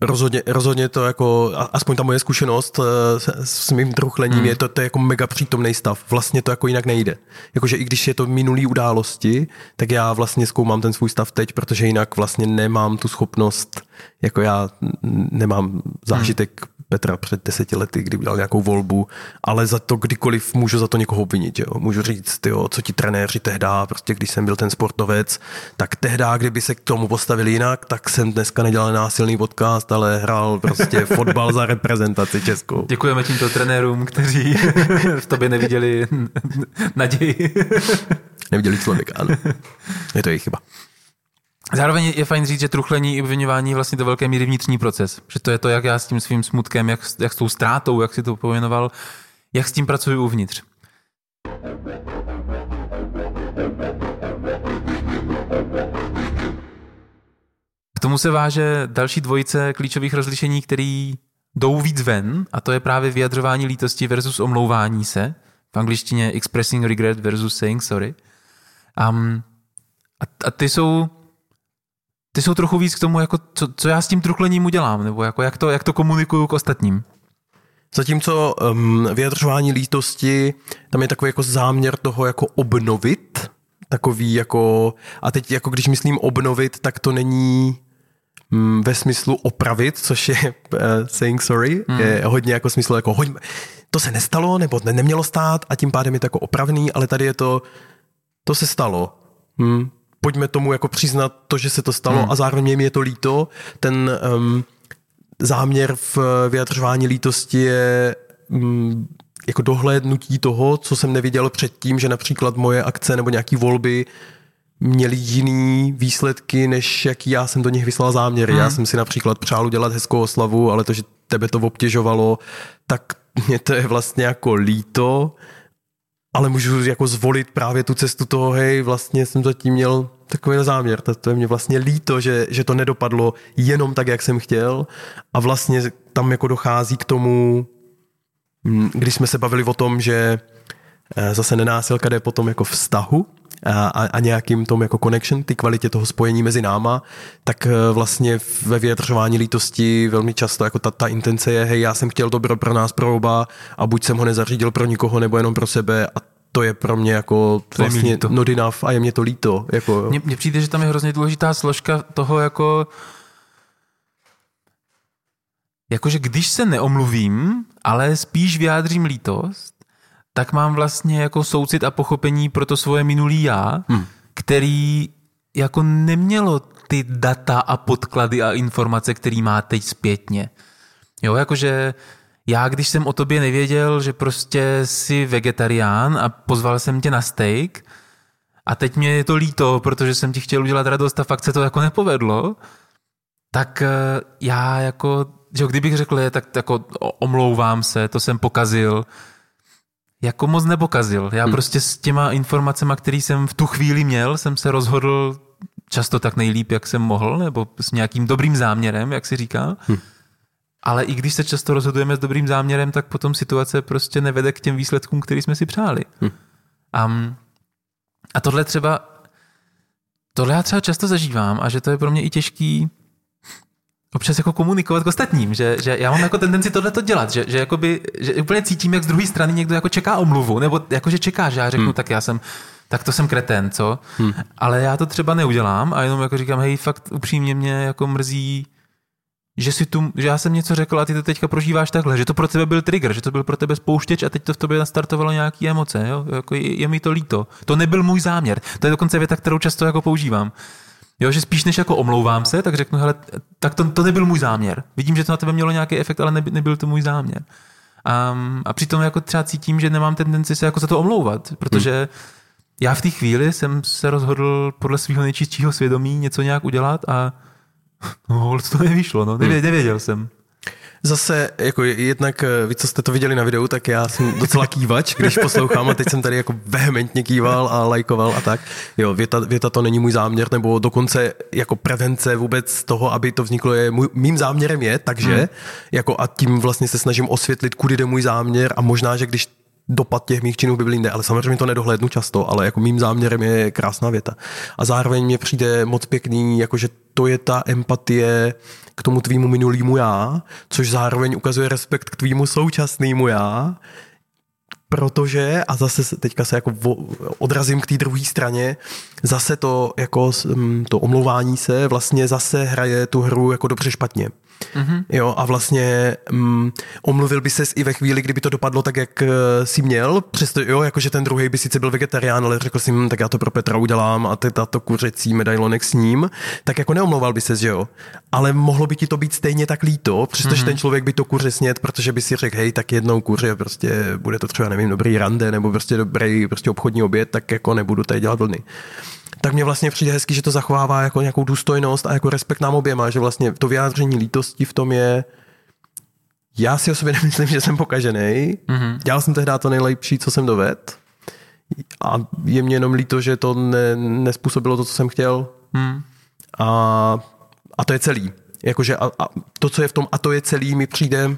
Rozhodně, rozhodně to jako, aspoň ta moje zkušenost eh, s, s mým truchlením Hmm. je to, to je jako mega přítomný stav. Vlastně to jako jinak nejde. Jakože i když je to minulý události, tak já vlastně zkoumám ten svůj stav teď, protože jinak vlastně nemám tu schopnost, jako já nemám zážitek Petra před deseti lety, kdy udělal nějakou volbu, ale za to kdykoliv můžu za to někoho obvinit. Jo. Můžu říct, jo, co ti trenéři tehda, prostě když jsem byl ten sportovec, tak tehda, kdyby se k tomu postavili jinak, tak jsem dneska nedělal násilný podcast, ale hrál prostě fotbal za reprezentaci českou. Děkujeme tímto trenérům, kteří v tobě neviděli naději. Neviděli člověka, ano. Je to jejich chyba. Zároveň je fajn říct, že truchlení i obvinování je vlastně do velké míry vnitřní proces. Že to je to, jak já s tím svým smutkem, jak, jak s tou ztrátou, jak si to pojmenoval, jak s tím pracuji uvnitř. K tomu se váže další dvojice klíčových rozlišení, který jdou víc ven, a to je právě vyjadřování lítosti versus omlouvání se. V angličtině expressing regret versus saying sorry. Um, a, a ty jsou ty jsou trochu víc k tomu, jako co, co já s tím truchlením udělám, nebo jako jak, to, jak to komunikuju k ostatním. Zatímco um, vyjadřování lítosti, tam je takový jako záměr toho jako obnovit, takový jako, a teď jako když myslím obnovit, tak to není mm, ve smyslu opravit, což je uh, saying sorry, hmm. je hodně jako smysl jako hoď, to se nestalo, nebo ne, nemělo stát a tím pádem je to jako opravný, ale tady je to, to se stalo. Hmm. Pojďme tomu jako přiznat to, že se to stalo hmm. a zároveň mi je to líto. Ten um, záměr v vyjadřování lítosti je mm, jako dohlédnutí toho, co jsem neviděl předtím, že například moje akce nebo nějaký volby měly jiný výsledky, než jaký já jsem do nich vyslal záměry. Hmm. Já jsem si například přál udělat hezkou oslavu, ale to, že tebe to obtěžovalo, tak mě to je vlastně jako líto, ale můžu jako zvolit právě tu cestu toho, hej, vlastně jsem zatím měl takový záměr, to, to je mě vlastně líto, že, že to nedopadlo jenom tak, jak jsem chtěl. A vlastně tam jako dochází k tomu, mm, když jsme se bavili o tom, že eh, zase nenásilka jde potom jako vztahu a, a, nějakým tom jako connection, ty kvalitě toho spojení mezi náma, tak eh, vlastně ve vyjadřování lítosti velmi často jako ta, ta intence je, hej, já jsem chtěl dobro pro nás, pro oba a buď jsem ho nezařídil pro nikoho nebo jenom pro sebe a to je pro mě jako To vlastně not enough a je mě to líto. Jako. Mně, mně přijde, že tam je hrozně důležitá složka toho jako jakože když se neomluvím, ale spíš vyjádřím lítost, tak mám vlastně jako soucit a pochopení pro to svoje minulý já, hmm. který jako nemělo ty data a podklady a informace, který má teď zpětně. Jo, jakože já, když jsem o tobě nevěděl, že prostě jsi vegetarián a pozval jsem tě na steak a teď mě je to líto, protože jsem ti chtěl udělat radost a fakt se to jako nepovedlo, tak eh, já jako, že jo, kdybych řekl, je, tak jako omlouvám se, to jsem pokazil, jako moc nepokazil. Já hmm. prostě s těma informacemi, které jsem v tu chvíli měl, jsem se rozhodl často tak nejlíp, jak jsem mohl, nebo s nějakým dobrým záměrem, jak si říká. Hmm. Ale i když se často rozhodujeme s dobrým záměrem, tak potom situace prostě nevede k těm výsledkům, který jsme si přáli. Hmm. Um, a tohle třeba, tohle já třeba často zažívám a že to je pro mě i těžký občas jako komunikovat k ostatním, že, že já mám jako tendenci tohle to dělat, že, že, jakoby, že úplně cítím, jak z druhé strany někdo jako čeká omluvu, nebo jako že čeká, že já řeknu, hmm. tak já jsem tak to jsem kretén, co? Hmm. Ale já to třeba neudělám a jenom jako říkám, hej, fakt upřímně mě jako mrzí, že, si tu, že já jsem něco řekl a ty to teďka prožíváš takhle, že to pro tebe byl trigger, že to byl pro tebe spouštěč a teď to v tobě nastartovalo nějaké emoce, jo? Jako je, je, mi to líto. To nebyl můj záměr. To je dokonce věta, kterou často jako používám. Jo, že spíš než jako omlouvám se, tak řeknu, hele, tak to, to nebyl můj záměr. Vidím, že to na tebe mělo nějaký efekt, ale neby, nebyl to můj záměr. A, a přitom jako třeba cítím, že nemám tendenci se jako za to omlouvat, protože hmm. já v té chvíli jsem se rozhodl podle svého nejčistšího svědomí něco nějak udělat a no, to nevyšlo, no, nevěděl, hmm. nevěděl jsem. Zase, jako jednak, eh, vy co jste to viděli na videu, tak já jsem docela kývač, když poslouchám a teď jsem tady jako vehementně kýval a lajkoval a tak. Jo, věta, věta to není můj záměr, nebo dokonce jako prevence vůbec toho, aby to vzniklo, je můj, mým záměrem je, takže hmm. jako a tím vlastně se snažím osvětlit, kudy jde můj záměr a možná, že když dopad těch mých činů by byl jinde, ale samozřejmě to nedohlédnu často, ale jako mým záměrem je krásná věta. A zároveň mě přijde moc pěkný, jakože to je ta empatie k tomu tvýmu minulýmu já, což zároveň ukazuje respekt k tvýmu současnému já, protože, a zase teďka se jako odrazím k té druhé straně, zase to, jako, to omlouvání se vlastně zase hraje tu hru jako dobře špatně. Mm-hmm. Jo, a vlastně um, omluvil by ses i ve chvíli, kdyby to dopadlo tak, jak uh, si měl, přesto jo, jakože ten druhý by sice byl vegetarián, ale řekl si, hm, tak já to pro Petra udělám a ty tato kuřecí medailonek s ním, tak jako neomlouval by ses, že jo. Ale mohlo by ti to být stejně tak líto, přestože mm-hmm. ten člověk by to kuře snět, protože by si řekl, hej, tak jednou kuře, prostě bude to třeba, nevím, dobrý rande, nebo prostě dobrý prostě obchodní oběd, tak jako nebudu tady dělat vlny tak mě vlastně přijde hezky, že to zachovává jako nějakou důstojnost a jako respekt nám oběma, že vlastně to vyjádření lítosti v tom je, já si o sobě nemyslím, že jsem pokažený. Mm-hmm. Dělal jsem tehdy to nejlepší, co jsem doved. A je mě jenom líto, že to ne, nespůsobilo to, co jsem chtěl. Mm. A, a to je celý. Jakože a, a to, co je v tom a to je celý, mi přijde,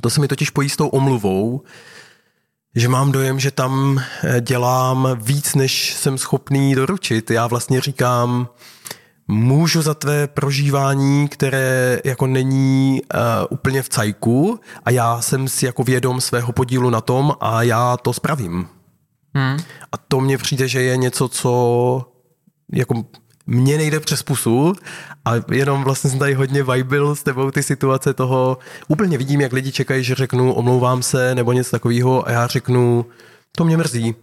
to se mi totiž pojí s tou omluvou, že mám dojem, že tam eh, dělám víc, než jsem schopný doručit. Já vlastně říkám, můžu za tvé prožívání, které jako není uh, úplně v cajku a já jsem si jako vědom svého podílu na tom a já to spravím. Hmm. A to mně přijde, že je něco, co jako mně nejde přes pusu a jenom vlastně jsem tady hodně vibil s tebou ty situace toho, úplně vidím, jak lidi čekají, že řeknu omlouvám se nebo něco takového a já řeknu, to mě mrzí.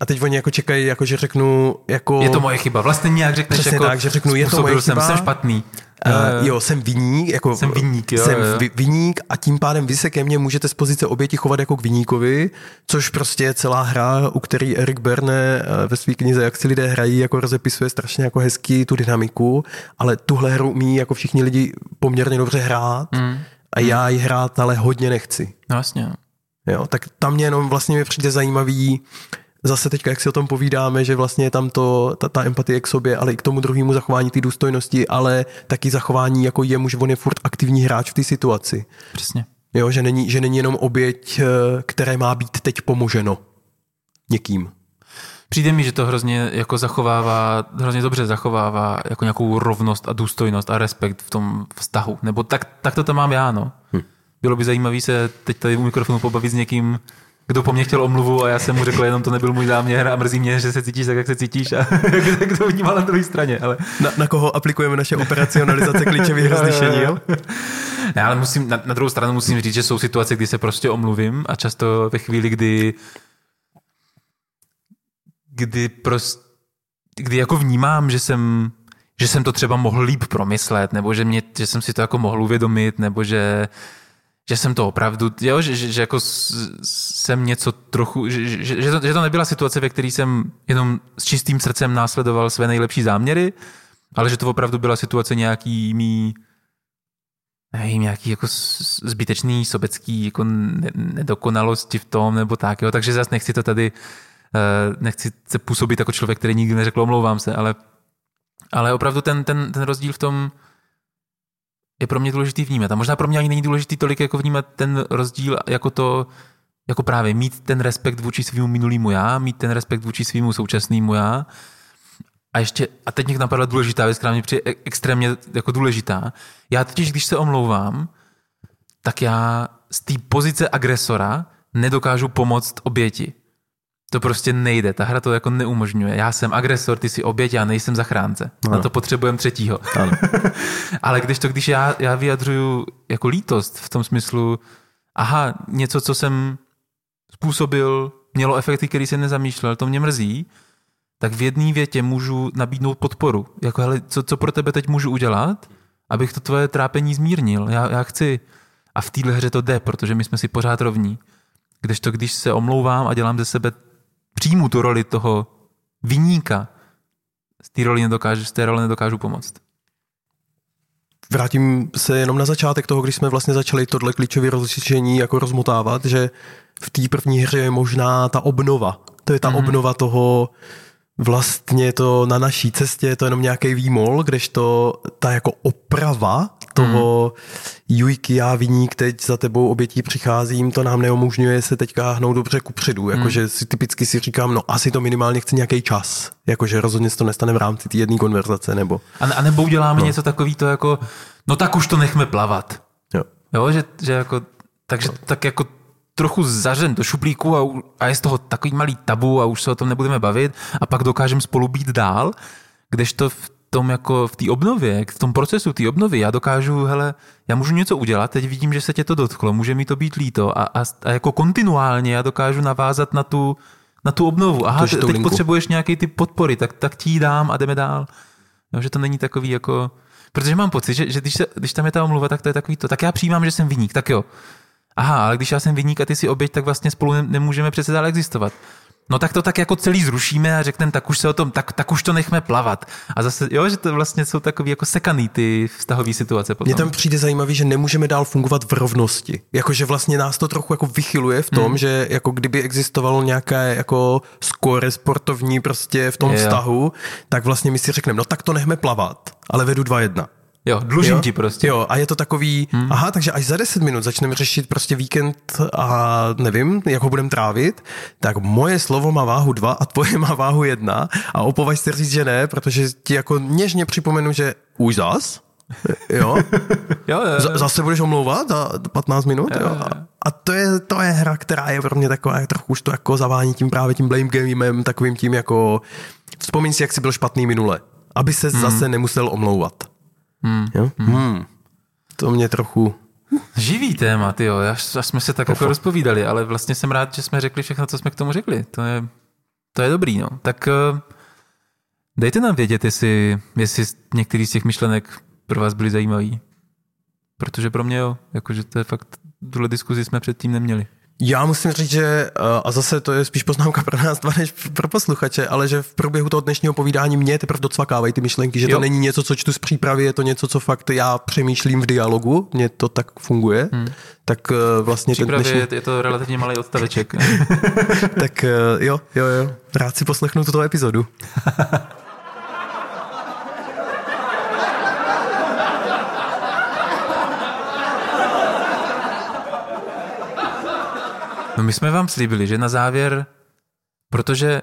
A teď oni jako čekají, jako že řeknu, jako... Je to moje chyba. Vlastně nějak řekneš, Přesně jako tak, že řeknu, je to moje jsem, chyba. jsem špatný. Uh, jo, jsem viník, jako jsem viník, jo, jsem jo. viník a tím pádem vy se ke mně můžete z pozice oběti chovat jako k viníkovi, což prostě je celá hra, u který Erik Berne eh, ve své knize Jak si lidé hrají, jako rozepisuje strašně jako hezky tu dynamiku, ale tuhle hru umí jako všichni lidi poměrně dobře hrát mm. a já ji hrát ale hodně nechci. No vlastně. Jo, tak tam mě jenom vlastně mi přijde zajímavý, zase teďka, jak si o tom povídáme, že vlastně je tam to, ta, ta empatie k sobě, ale i k tomu druhému zachování té důstojnosti, ale taky zachování jako jemu, že on je furt aktivní hráč v té situaci. Přesně. Jo, že není, že není jenom oběť, eh, které má být teď pomoženo někým. Přijde mi, že to hrozně jako zachovává, hrozně dobře zachovává jako nějakou rovnost a důstojnost a respekt v tom vztahu. Nebo tak, tak to tam mám já, no. Hm. Bylo by zajímavé se teď tady u mikrofonu pobavit s někým, kdo po mně chtěl omluvu a já jsem mu řekl, jenom to nebyl můj záměr a mrzí mě, že se cítíš tak, jak se cítíš a jak to vnímal na druhé straně. Ale... Na, na, koho aplikujeme naše operacionalizace klíčových rozlišení, jo? Ne, ale musím, na, na druhou stranu musím říct, že jsou situace, kdy se prostě omluvím a často ve chvíli, kdy kdy prostě kdy jako vnímám, že jsem že jsem to třeba mohl líp promyslet, nebo že, mě, že jsem si to jako mohl uvědomit, nebo že že jsem to opravdu, jo, že, že, že jako jsem něco trochu, že, že, že, to, že to nebyla situace, ve které jsem jenom s čistým srdcem následoval své nejlepší záměry, ale že to opravdu byla situace nějaký mý, nevím, nějaký jako zbytečný sobecký jako nedokonalosti v tom nebo tak, jo, takže zase nechci to tady, eh, nechci se působit jako člověk, který nikdy neřekl omlouvám se, ale, ale opravdu ten, ten, ten rozdíl v tom, je pro mě důležitý vnímat. A možná pro mě ani není důležitý tolik jako vnímat ten rozdíl jako to, jako právě mít ten respekt vůči svýmu minulýmu já, mít ten respekt vůči svýmu současnému já. A ještě, a teď mě napadla důležitá věc, která mě přijde extrémně jako důležitá. Já totiž, když se omlouvám, tak já z té pozice agresora nedokážu pomoct oběti. To prostě nejde, ta hra to jako neumožňuje. Já jsem agresor, ty jsi oběť, já nejsem zachránce. Ano. Na to potřebujeme třetího. Ano. Ale když to, když já, já vyjadřuju jako lítost v tom smyslu, aha, něco, co jsem způsobil, mělo efekty, který jsem nezamýšlel, to mě mrzí, tak v jedné větě můžu nabídnout podporu. Jako, hele, co, co pro tebe teď můžu udělat, abych to tvoje trápení zmírnil. Já, já chci. A v téhle hře to jde, protože my jsme si pořád rovní. Když to, když se omlouvám a dělám ze sebe přijmu tu roli toho vyníka, z té roli nedokážu, z té roli nedokážu pomoct. Vrátím se jenom na začátek toho, když jsme vlastně začali tohle klíčové rozlišení jako rozmotávat, že v té první hře je možná ta obnova. To je ta mm-hmm. obnova toho, vlastně to na naší cestě je to jenom nějaký výmol, kdežto ta jako oprava toho mm. Jujky, já viník, teď za tebou obětí přicházím, to nám neumožňuje se teďka hnout dobře kupředu. Jakože mm. si typicky si říkám, no asi to minimálně chce nějaký čas. Jakože rozhodně se to nestane v rámci té jedné konverzace. Nebo... A, a nebo uděláme no. něco takový to jako, no tak už to nechme plavat. Jo. Jo, že, že jako, takže no. tak jako trochu zařen do šuplíku a, a je z toho takový malý tabu a už se o tom nebudeme bavit a pak dokážeme spolu být dál, kdežto v tom jako v té obnově, v tom procesu té obnovy, já dokážu, hele, já můžu něco udělat, teď vidím, že se tě to dotklo, může mi to být líto a, a, a jako kontinuálně já dokážu navázat na tu, na tu obnovu. Aha, teď linku. potřebuješ nějaký typ podpory, tak, tak ti dám a jdeme dál. No, že to není takový jako... Protože mám pocit, že, že když, se, když tam je ta omluva, tak to je takový to. Tak já přijímám, že jsem vyník, tak jo. Aha, ale když já jsem vyník a ty si oběť, tak vlastně spolu nemůžeme přece dál existovat. No tak to tak jako celý zrušíme a řekneme, tak už se o tom, tak, tak už to nechme plavat. A zase, jo, že to vlastně jsou takový jako sekaný ty vztahové situace potom. Mně tam přijde zajímavý, že nemůžeme dál fungovat v rovnosti. Jakože vlastně nás to trochu jako vychyluje v tom, hmm. že jako kdyby existovalo nějaké jako skore sportovní prostě v tom je, vztahu, jo. tak vlastně my si řekneme, no tak to nechme plavat, ale vedu 2-1. Jo, dlužím jo? ti prostě. Jo, a je to takový, hmm. aha, takže až za 10 minut začneme řešit prostě víkend a nevím, jak ho budeme trávit, tak moje slovo má váhu 2 a tvoje má váhu 1 a opovaž si říct, že ne, protože ti jako něžně připomenu, že už zas, jo? jo, jo, jo. Zase budeš omlouvat za 15 minut, jo? jo. A to je, to je hra, která je pro mě taková, trochu už to jako zavání tím právě tím blame gamem, takovým tím jako, vzpomíň si, jak jsi byl špatný minule, aby se hmm. zase nemusel omlouvat. Hmm. Jo? Hmm. Hmm. To mě trochu... Živý téma, ty jo. Až, až jsme se tak jako rozpovídali, ale vlastně jsem rád, že jsme řekli všechno, co jsme k tomu řekli. To je, to je dobrý, no. Tak uh, dejte nám vědět, jestli, jestli některý z těch myšlenek pro vás byly zajímavý. Protože pro mě jo, jakože to je fakt, tuhle diskuzi jsme předtím neměli. Já musím říct, že, eh, a zase to je spíš poznámka pro nás dva než pro posluchače, ale že v průběhu toho dnešního povídání mě teprve docvakávají ty myšlenky, že jo. to není něco, co čtu z přípravy, je to něco, co fakt já přemýšlím v dialogu, mně to tak funguje. Hmm. Tak eh, vlastně ten dnešní... je to relativně malý odstaveček. tak eh, jo, jo, jo. Rád si poslechnu tuto epizodu. No my jsme vám slíbili, že na závěr, protože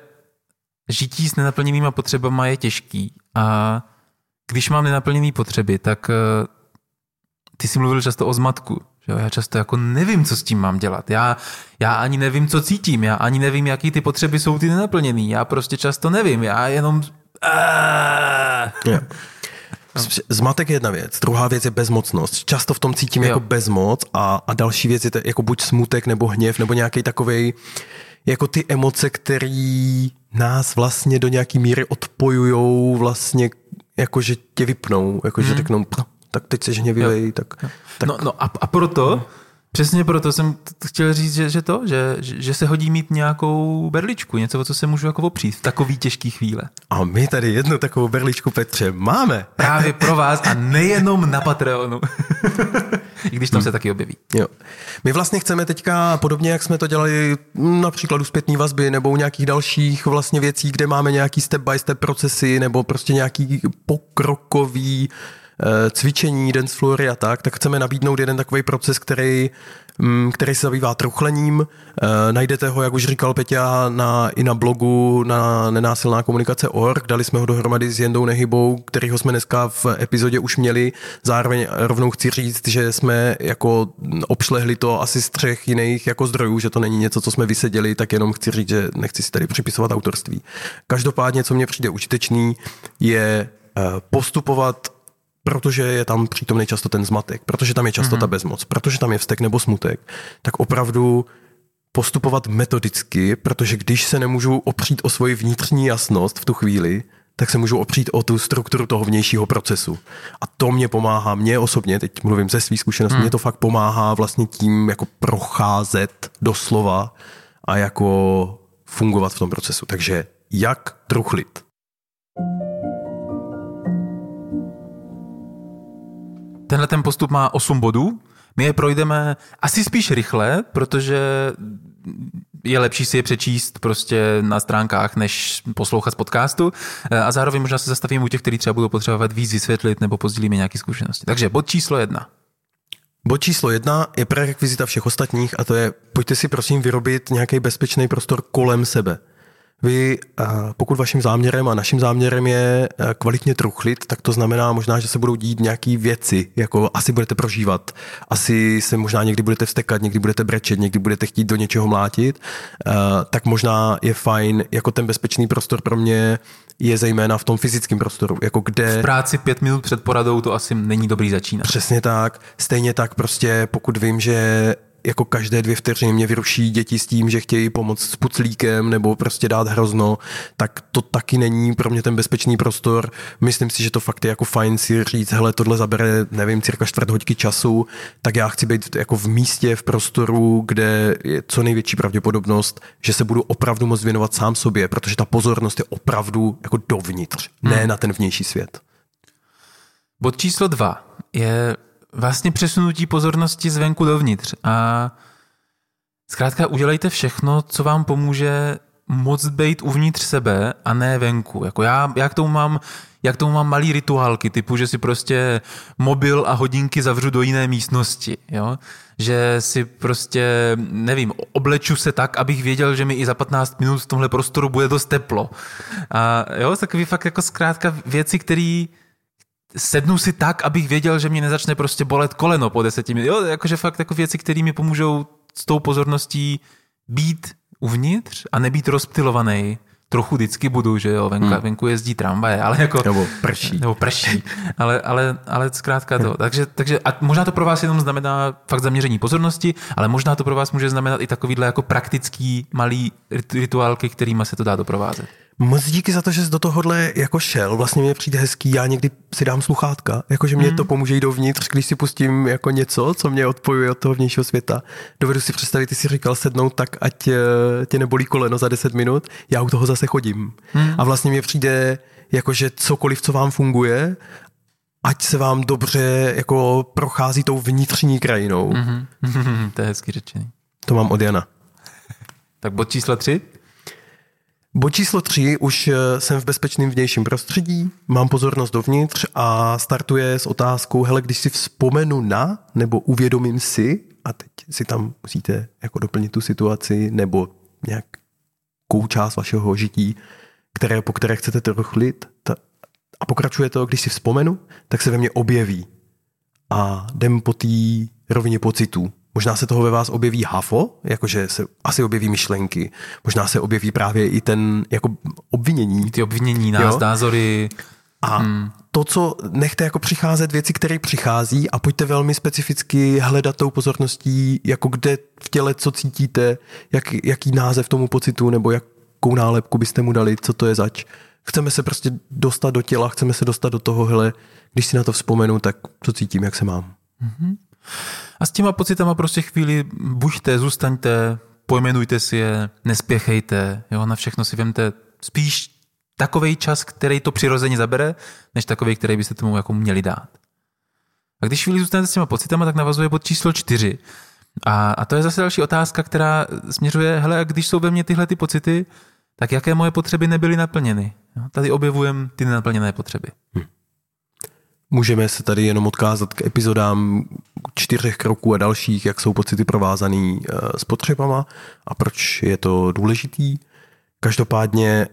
žití s nenaplněnýma potřebama je těžký a když mám nenaplněné potřeby, tak eh, ty jsi mluvil často o zmatku. Že já často jako nevím, co s tím mám dělat. Já, já ani nevím, co cítím. Já ani nevím, jaký ty potřeby jsou ty nenaplněný. Já prostě často nevím. Já jenom... Yeah. Zmatek je jedna věc, druhá věc je bezmocnost. Často v tom cítím jo. jako bezmoc a, a další věc je jako buď smutek nebo hněv nebo nějaký takový jako ty emoce, které nás vlastně do nějaký míry odpojujou vlastně jakože tě vypnou, jakože hmm. řeknou, tak teď jsi hněvivej, tak, tak... No, no a, a proto Přesně proto jsem chtěl říct, že, že to, že, že se hodí mít nějakou berličku, něco, o co se můžu jako opřít v takový těžký chvíle. A my tady jednu takovou berličku, Petře, máme. Právě pro vás a nejenom na Patreonu. I když tam hmm. se taky objeví. Jo. My vlastně chceme teďka, podobně jak jsme to dělali například u zpětní vazby nebo u nějakých dalších vlastně věcí, kde máme nějaký step by step procesy nebo prostě nějaký pokrokový Eh, cvičení, dance floory a tak, tak chceme nabídnout jeden takový proces, který, mm, který se zabývá truchlením. Eh, najdete ho, jak už říkal Peťa, na, i na blogu na nenásilná komunikace org. Dali jsme ho dohromady s Jendou Nehybou, kterýho jsme dneska v epizodě už měli. Zároveň rovnou chci říct, že jsme jako obšlehli to asi z třech jiných jako zdrojů, že to není něco, co jsme vyseděli, tak jenom chci říct, že nechci si tady připisovat autorství. Každopádně, co mně přijde užitečný, je eh, postupovat protože je tam přítomný často ten zmatek, protože tam je často mm-hmm. ta bezmoc, protože tam je vztek nebo smutek, tak opravdu postupovat metodicky, protože když se nemůžu opřít o svoji vnitřní jasnost v tu chvíli, tak se můžu opřít o tu strukturu toho vnějšího procesu. A to mě pomáhá, mě osobně, teď mluvím ze svých zkušeností, hmm. mě to fakt pomáhá vlastně tím jako procházet doslova a jako fungovat v tom procesu. Takže jak truchlit? Tenhle ten postup má 8 bodů. My je projdeme asi spíš rychle, protože je lepší si je přečíst prostě na stránkách, než poslouchat z podcastu. A zároveň možná se zastavím u těch, kteří třeba budou potřebovat víc vysvětlit nebo pozdílíme nějaké zkušenosti. Takže bod číslo jedna. Bod číslo jedna je prerekvizita všech ostatních a to je, pojďte si prosím vyrobit nějaký bezpečný prostor kolem sebe. Vy, pokud vaším záměrem a naším záměrem je kvalitně truchlit, tak to znamená možná, že se budou dít nějaké věci, jako asi budete prožívat, asi se možná někdy budete vstekat, někdy budete brečet, někdy budete chtít do něčeho mlátit, tak možná je fajn, jako ten bezpečný prostor pro mě je zejména v tom fyzickém prostoru, jako kde... V práci pět minut před poradou to asi není dobrý začínat. Přesně tak. Stejně tak prostě, pokud vím, že jako každé dvě vteřiny mě vyruší děti s tím, že chtějí pomoct s puclíkem nebo prostě dát hrozno, tak to taky není pro mě ten bezpečný prostor. Myslím si, že to fakt je jako fajn si říct, hele, tohle zabere, nevím, cirka čtvrt hodky času, tak já chci být jako v místě, v prostoru, kde je co největší pravděpodobnost, že se budu opravdu moc věnovat sám sobě, protože ta pozornost je opravdu jako dovnitř, hmm. ne na ten vnější svět. Bod číslo dva je vlastně přesunutí pozornosti zvenku dovnitř a zkrátka udělejte všechno, co vám pomůže moc být uvnitř sebe a ne venku. Jako já, já k tomu mám jak tomu mám malý rituálky, typu, že si prostě mobil a hodinky zavřu do jiné místnosti, jo? že si prostě, nevím, obleču se tak, abych věděl, že mi i za 15 minut v tomhle prostoru bude dost teplo. A jo, takový fakt jako zkrátka věci, které sednu si tak, abych věděl, že mě nezačne prostě bolet koleno po deseti minut. Jo, jakože fakt jako věci, které mi pomůžou s tou pozorností být uvnitř a nebýt rozptilovaný. Trochu vždycky budu, že jo, venku, hmm. venku jezdí tramvaje, ale jako... Nebo prší. Nebo prší, ale, ale, ale zkrátka to. Takže, takže a možná to pro vás jenom znamená fakt zaměření pozornosti, ale možná to pro vás může znamenat i takovýhle jako praktický malý rituálky, kterými se to dá doprovázet. Moc díky za to, že jsi do tohohle jako šel. Vlastně mě přijde hezký, já někdy si dám sluchátka, jakože mě mm. to pomůže jít dovnitř, když si pustím jako něco, co mě odpojuje od toho vnějšího světa. Dovedu si představit, ty si říkal sednout tak, ať eh, tě nebolí koleno za 10 minut, já u toho zase chodím. Mm. A vlastně mě přijde, jakože cokoliv, co vám funguje, ať se vám dobře jako prochází tou vnitřní krajinou. Mm-hmm. to je hezky řečený. To mám od Jana. tak bod číslo tři? Bod číslo tři, už eh, jsem v bezpečném vnějším prostředí, mám pozornost dovnitř a startuje s otázkou, hele, když si vzpomenu na, nebo uvědomím si, a teď si tam musíte jako doplnit tu situaci, nebo nějakou část vašeho žití, které, po které chcete truchlit, ta, a pokračuje to, když si vzpomenu, tak se ve mně objeví a jdem po té rovině pocitů. Možná se toho ve vás objeví hafo, jakože se asi objeví myšlenky. Možná se objeví právě i ten jako obvinění. Ty obvinění, nás, názory. A hmm. to, co nechte jako přicházet věci, které přichází a pojďte velmi specificky hledat tou pozorností, jako kde v těle, co cítíte, jak, jaký název tomu pocitu nebo jakou nálepku byste mu dali, co to je zač. Chceme se prostě dostat do těla, chceme se dostat do toho, hele, když si na to vzpomenu, tak co cítím, jak se mám. Mm-hmm. A s těma pocitama prostě chvíli buďte, zůstaňte, pojmenujte si je, nespěchejte, jo, na všechno si vemte spíš takový čas, který to přirozeně zabere, než takový, který byste tomu jako měli dát. A když chvíli zůstanete s těma pocitama, tak navazuje bod číslo čtyři. A, a to je zase další otázka, která směřuje, hele, když jsou ve mně tyhle ty pocity, tak jaké moje potřeby nebyly naplněny? Jo, tady objevujem ty nenaplněné potřeby. Hm. Můžeme se tady jenom odkázat k epizodám čtyřech kroků a dalších, jak jsou pocity provázaný eh, s potřebama a proč je to důležitý. Každopádně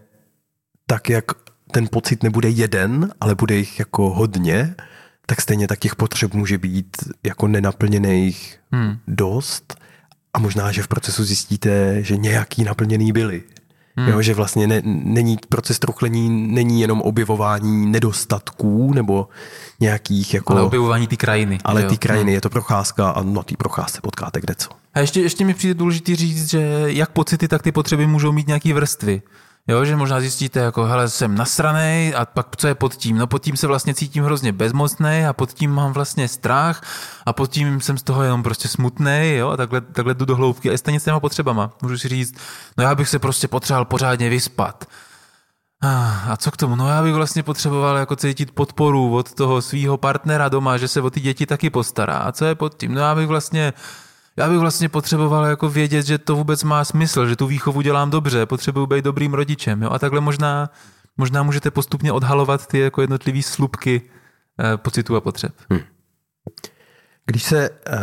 tak, jak ten pocit nebude jeden, ale bude jich jako hodně, tak stejně tak těch potřeb může být jako nenaplněných hmm. dost a možná, že v procesu zjistíte, že nějaký naplněný byly. Hmm. Jo, že vlastně ne, není proces truchlení není jenom objevování nedostatků nebo nějakých jako... Ale objevování té krajiny. Ale ty krajiny, hmm. je to procházka a na té procházce potkáte kde co. A ještě, ještě mi přijde důležité říct, že jak pocity, tak ty potřeby můžou mít nějaké vrstvy. Jo, že možná zjistíte, jako, hele, jsem nasranej a pak co je pod tím? No pod tím se vlastně cítím hrozně bezmocný a pod tím mám vlastně strach a pod tím jsem z toho jenom prostě smutný, jo, a takhle, takhle jdu do hloubky a stejně s těma potřebama. Můžu si říct, no já bych se prostě potřeboval pořádně vyspat. A co k tomu? No já bych vlastně potřeboval jako cítit podporu od toho svého partnera doma, že se o ty děti taky postará. A co je pod tím? No já bych vlastně já bych vlastně potřeboval jako vědět, že to vůbec má smysl, že tu výchovu dělám dobře, potřebuji být dobrým rodičem. Jo? A takhle možná, možná můžete postupně odhalovat ty jako jednotlivé slupky eh, pocitů a potřeb. Hmm. Když se uh,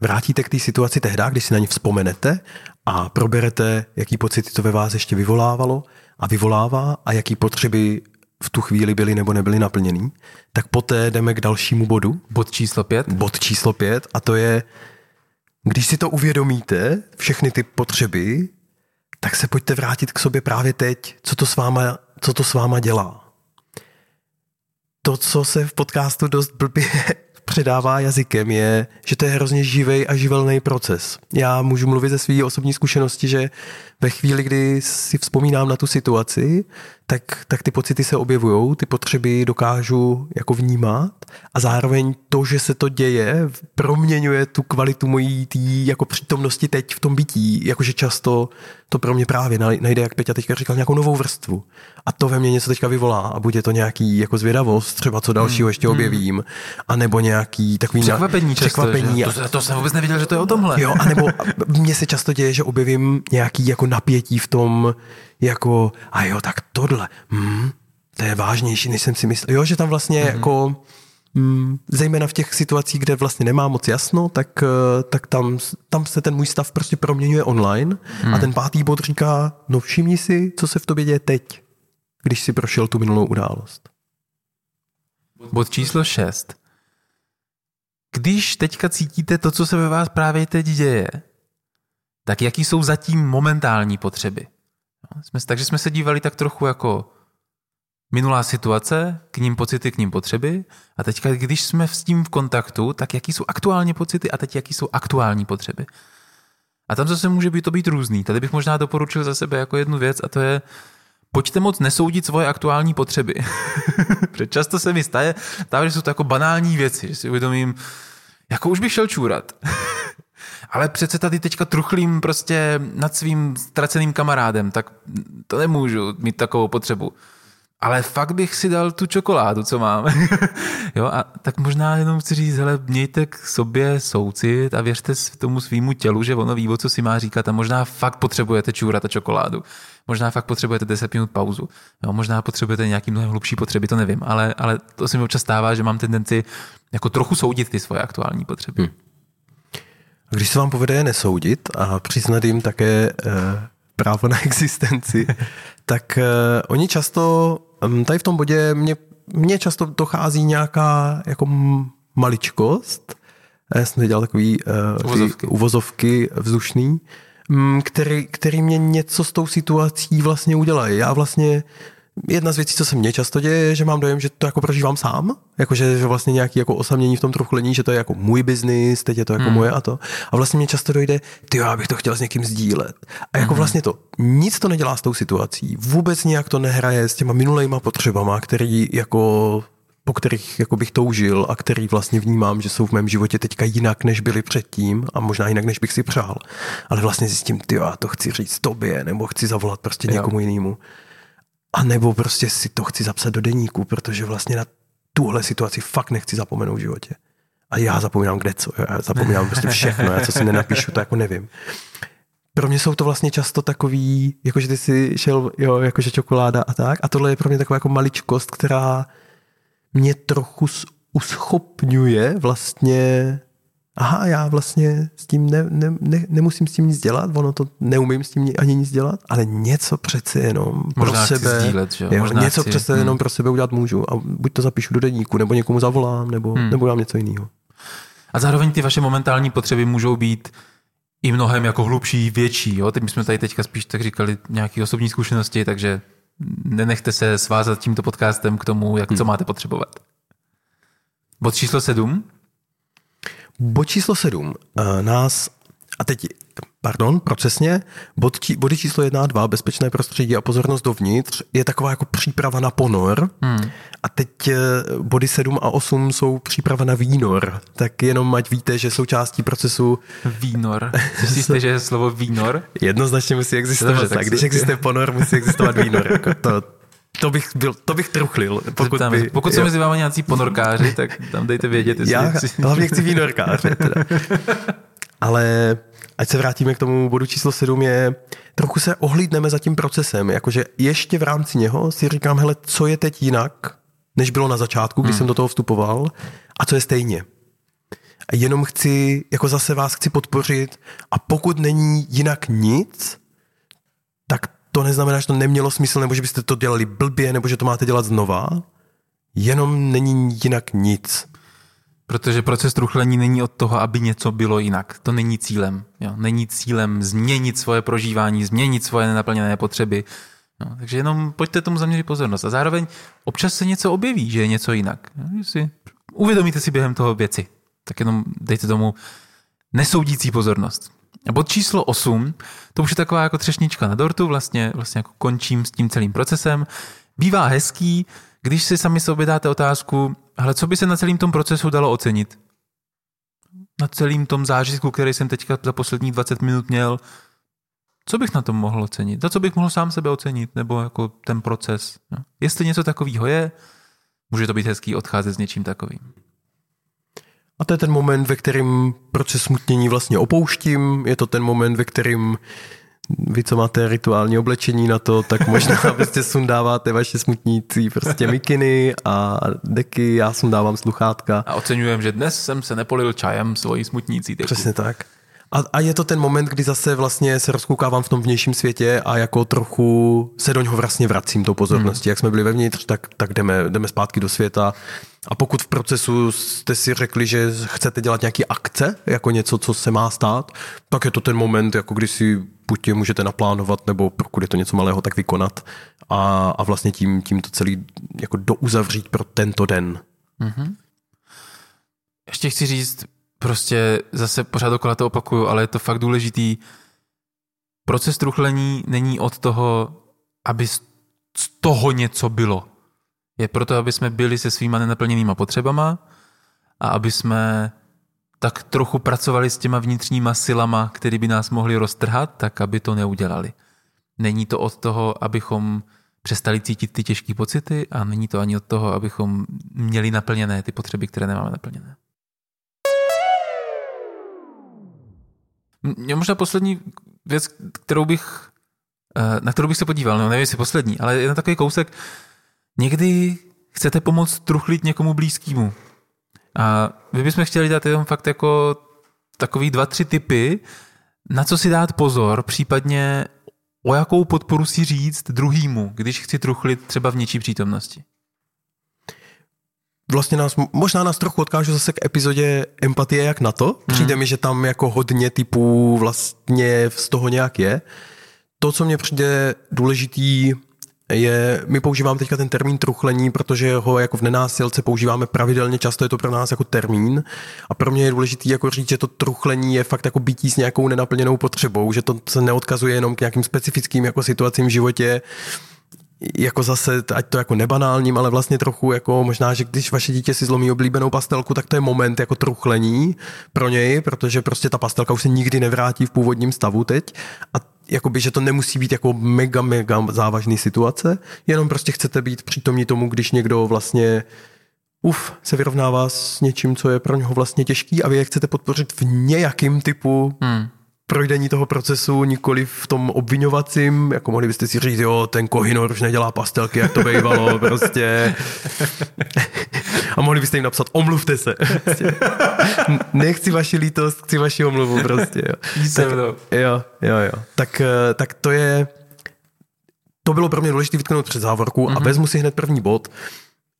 vrátíte k té situaci tehdy, když si na ní vzpomenete a proberete, jaký pocity to ve vás ještě vyvolávalo a vyvolává a jaký potřeby v tu chvíli byly nebo nebyly naplněný, tak poté jdeme k dalšímu bodu. Bod číslo pět. Bod číslo pět a to je když si to uvědomíte, všechny ty potřeby, tak se pojďte vrátit k sobě právě teď, co to s váma, co to s váma dělá. To, co se v podcastu dost blbě předává jazykem, je, že to je hrozně živý a živelný proces. Já můžu mluvit ze své osobní zkušenosti, že ve chvíli, kdy si vzpomínám na tu situaci, tak, tak ty pocity se objevují, ty potřeby dokážu jako vnímat a zároveň to, že se to děje, proměňuje tu kvalitu mojí tý jako přítomnosti teď v tom bytí, jakože často to pro mě právě najde, jak Peťa teďka říkal, nějakou novou vrstvu. A to ve mně něco teďka vyvolá a bude to nějaký jako zvědavost, třeba co dalšího hmm, ještě hmm. objevím, a nebo nějaký takový překvapení, často, překvapení. Často, to, to, jsem vůbec nevěděl, že to je o tomhle. Jo, a nebo mně se často děje, že objevím nějaký jako napětí v tom, jako, a jo, tak tohle, hmm, to je vážnější, než jsem si myslel. Jo, že tam vlastně mm-hmm. jako, hmm, zejména v těch situacích, kde vlastně nemá moc jasno, tak, eh, tak tam, tam se ten můj stav prostě proměňuje online mm. a hmm. ten pátý bod říká, no všimni si, co se v tobě děje teď, když si prošel tu minulou událost. Bod číslo 6. Když teďka cítíte to, co se ve vás právě teď děje, tak jaký jsou zatím momentální potřeby? Jsme, takže jsme se dívali tak trochu jako minulá situace, k ním pocity, k ním potřeby a teďka, když jsme s tím v kontaktu, tak jaký jsou aktuální pocity a teď jaký jsou aktuální potřeby. A tam zase může být to být různý. Tady bych možná doporučil za sebe jako jednu věc a to je, pojďte moc nesoudit svoje aktuální potřeby. Protože často se mi staje, že jsou to jako banální věci, že si uvědomím, jako už bych šel čůrat. Ale přece tady teďka truchlím prostě nad svým ztraceným kamarádem, tak to nemůžu mít takovou potřebu. Ale fakt bych si dal tu čokoládu, co mám. jo, a tak možná jenom chci říct, hele, mějte k sobě soucit a věřte tomu svýmu tělu, že ono ví, o co si má říkat a možná fakt potřebujete čůrat a čokoládu. Možná fakt potřebujete 10 minut pauzu. Jo, možná potřebujete nějaký mnohem hlubší potřeby, to nevím, ale, ale to se mi občas stává, že mám tendenci jako trochu soudit ty svoje aktuální potřeby. Hmm. Když se vám povede je nesoudit a přiznat jim také uh, právo na existenci, tak uh, oni často, um, tady v tom bodě mě, mě často dochází nějaká jako maličkost, já jsem dělal takový uh, uvozovky. uvozovky vzdušný, um, který, který mě něco s tou situací vlastně udělají. Já vlastně jedna z věcí, co se mně často děje, je, že mám dojem, že to jako prožívám sám, jakože že vlastně nějaký jako osamění v tom truchlení, že to je jako můj biznis, teď je to jako hmm. moje a to. A vlastně mě často dojde, ty já bych to chtěl s někým sdílet. A jako hmm. vlastně to, nic to nedělá s tou situací, vůbec nějak to nehraje s těma minulejma potřebama, který jako po kterých jako bych toužil a který vlastně vnímám, že jsou v mém životě teďka jinak, než byly předtím a možná jinak, než bych si přál. Ale vlastně zjistím, ty já to chci říct tobě, nebo chci zavolat prostě jo. někomu jinému. A nebo prostě si to chci zapsat do deníku, protože vlastně na tuhle situaci fakt nechci zapomenout v životě. A já zapomínám kde co, já zapomínám prostě všechno, já co si nenapíšu, to jako nevím. Pro mě jsou to vlastně často takový, jakože ty si šel, jo, jakože čokoláda a tak. A tohle je pro mě taková jako maličkost, která mě trochu uschopňuje vlastně aha, já vlastně s tím ne, ne, ne, nemusím s tím nic dělat, ono to neumím s tím ani nic dělat, ale něco přece jenom Možná pro sebe, sdílet, že? Jo, Možná něco chci, přece hmm. jenom pro sebe udělat můžu a buď to zapíšu do deníku, nebo někomu zavolám, nebo, hmm. nebo dám něco jiného. A zároveň ty vaše momentální potřeby můžou být i mnohem jako hlubší, větší. Jo? Teď my jsme tady teďka spíš tak říkali nějaké osobní zkušenosti, takže nenechte se svázat tímto podcastem k tomu, jak co máte potřebovat. Bod číslo sedm. Bod číslo sedm uh, nás, a teď, pardon, procesně, bod či, body číslo jedna a dva, bezpečné prostředí a pozornost dovnitř, je taková jako příprava na ponor. Hmm. A teď uh, body sedm a osm jsou příprava na výnor. Tak jenom ať víte, že součástí procesu... Výnor. Myslíte, že je slovo výnor? Jednoznačně musí existovat. Dobře, tak když existuje ponor, musí existovat výnor. Jako to, to bych, byl, to bych truchlil. Pokud, by, pokud se mezi vámi nějací ponorkáři, tak tam dejte vědět. Jestli Já chci... hlavně chci výnorkáře. Teda. Ale ať se vrátíme k tomu bodu číslo 7, je trochu se ohlídneme za tím procesem. Jakože ještě v rámci něho si říkám, hele, co je teď jinak, než bylo na začátku, když hmm. jsem do toho vstupoval, a co je stejně. A jenom chci, jako zase vás chci podpořit a pokud není jinak nic, to neznamená, že to nemělo smysl, nebo že byste to dělali blbě, nebo že to máte dělat znova. Jenom není jinak nic. Protože proces truchlení není od toho, aby něco bylo jinak. To není cílem. Jo? Není cílem změnit svoje prožívání, změnit svoje nenaplněné potřeby. No, takže jenom pojďte tomu zaměřit pozornost. A zároveň občas se něco objeví, že je něco jinak. Jo? Si, uvědomíte si během toho věci. Tak jenom dejte tomu nesoudící pozornost. Bod číslo 8, to už je taková jako třešnička na dortu, vlastně, vlastně jako končím s tím celým procesem. Bývá hezký, když si sami sobě dáte otázku, ale co by se na celém tom procesu dalo ocenit? Na celém tom zážitku, který jsem teďka za posledních 20 minut měl, co bych na tom mohl ocenit? Za co bych mohl sám sebe ocenit? Nebo jako ten proces? No. Jestli něco takového je, může to být hezký odcházet s něčím takovým. A to je ten moment, ve kterým proces smutnění vlastně opouštím, je to ten moment, ve kterým vy, co máte rituální oblečení na to, tak možná prostě sundáváte vaše smutnící prostě mikiny a deky, já sundávám sluchátka. A oceňujem, že dnes jsem se nepolil čajem svojí smutnící deku. Přesně tak. A, a je to ten moment, kdy zase vlastně se rozkoukávám v tom vnějším světě a jako trochu se do něho vlastně vracím tou pozorností. Hmm. Jak jsme byli vevnitř, tak, tak jdeme, jdeme zpátky do světa. A pokud v procesu jste si řekli, že chcete dělat nějaký akce, jako něco, co se má stát, tak je to ten moment, jako kdy si buď je můžete naplánovat, nebo pokud je to něco malého, tak vykonat a, a vlastně tím, tím to celý jako douzavřít pro tento den. Mm-hmm. Ještě chci říct, prostě zase pořád okolo to opakuju, ale je to fakt důležitý. Proces truchlení není od toho, aby z toho něco bylo. Je proto, aby jsme byli se svýma nenaplněnýma potřebama a aby jsme tak trochu pracovali s těma vnitřníma silama, které by nás mohly roztrhat, tak aby to neudělali. Není to od toho, abychom přestali cítit ty těžké pocity a není to ani od toho, abychom měli naplněné ty potřeby, které nemáme naplněné. Mě možná poslední věc, kterou bych, eh, na kterou bych se podíval, no nevím, jestli poslední, ale je na takový kousek. Někdy chcete pomoct truchlit někomu blízkému. A vy bychom chtěli dát jenom fakt jako takový dva, tři typy, na co si dát pozor, případně o jakou podporu si říct druhýmu, když chci truchlit třeba v něčí přítomnosti vlastně nás, možná nás trochu odkážu zase k epizodě empatie jak na to. Přijde mm. mi, že tam jako hodně typů vlastně z toho nějak je. To, co mě přijde důležitý, je, my používáme teďka ten termín truchlení, protože ho jako v nenásilce používáme pravidelně, často je to pro nás jako termín. A pro mě je důležitý jako říct, že to truchlení je fakt jako bytí s nějakou nenaplněnou potřebou, že to se neodkazuje jenom k nějakým specifickým jako situacím v životě, jako zase, ať to jako nebanálním, ale vlastně trochu jako možná, že když vaše dítě si zlomí oblíbenou pastelku, tak to je moment jako truchlení pro něj, protože prostě ta pastelka už se nikdy nevrátí v původním stavu teď. A jakoby, že to nemusí být jako mega, mega závažný situace, jenom prostě chcete být přítomní tomu, když někdo vlastně uf, se vyrovnává s něčím, co je pro něho vlastně těžký a vy je chcete podpořit v nějakým typu hmm projdení toho procesu, nikoli v tom obvinovacím, jako mohli byste si říct, jo, ten Kohinor už nedělá pastelky, jak to bývalo, prostě. A mohli byste jim napsat, omluvte se. Nechci vaši lítost, chci vaši omluvu, prostě. Jo. Tak, jo, jo, jo. Tak, eh, tak to je, to bylo pro mě důležité vytknout před závorku mm-hmm. a mhm. vezmu si hned první bod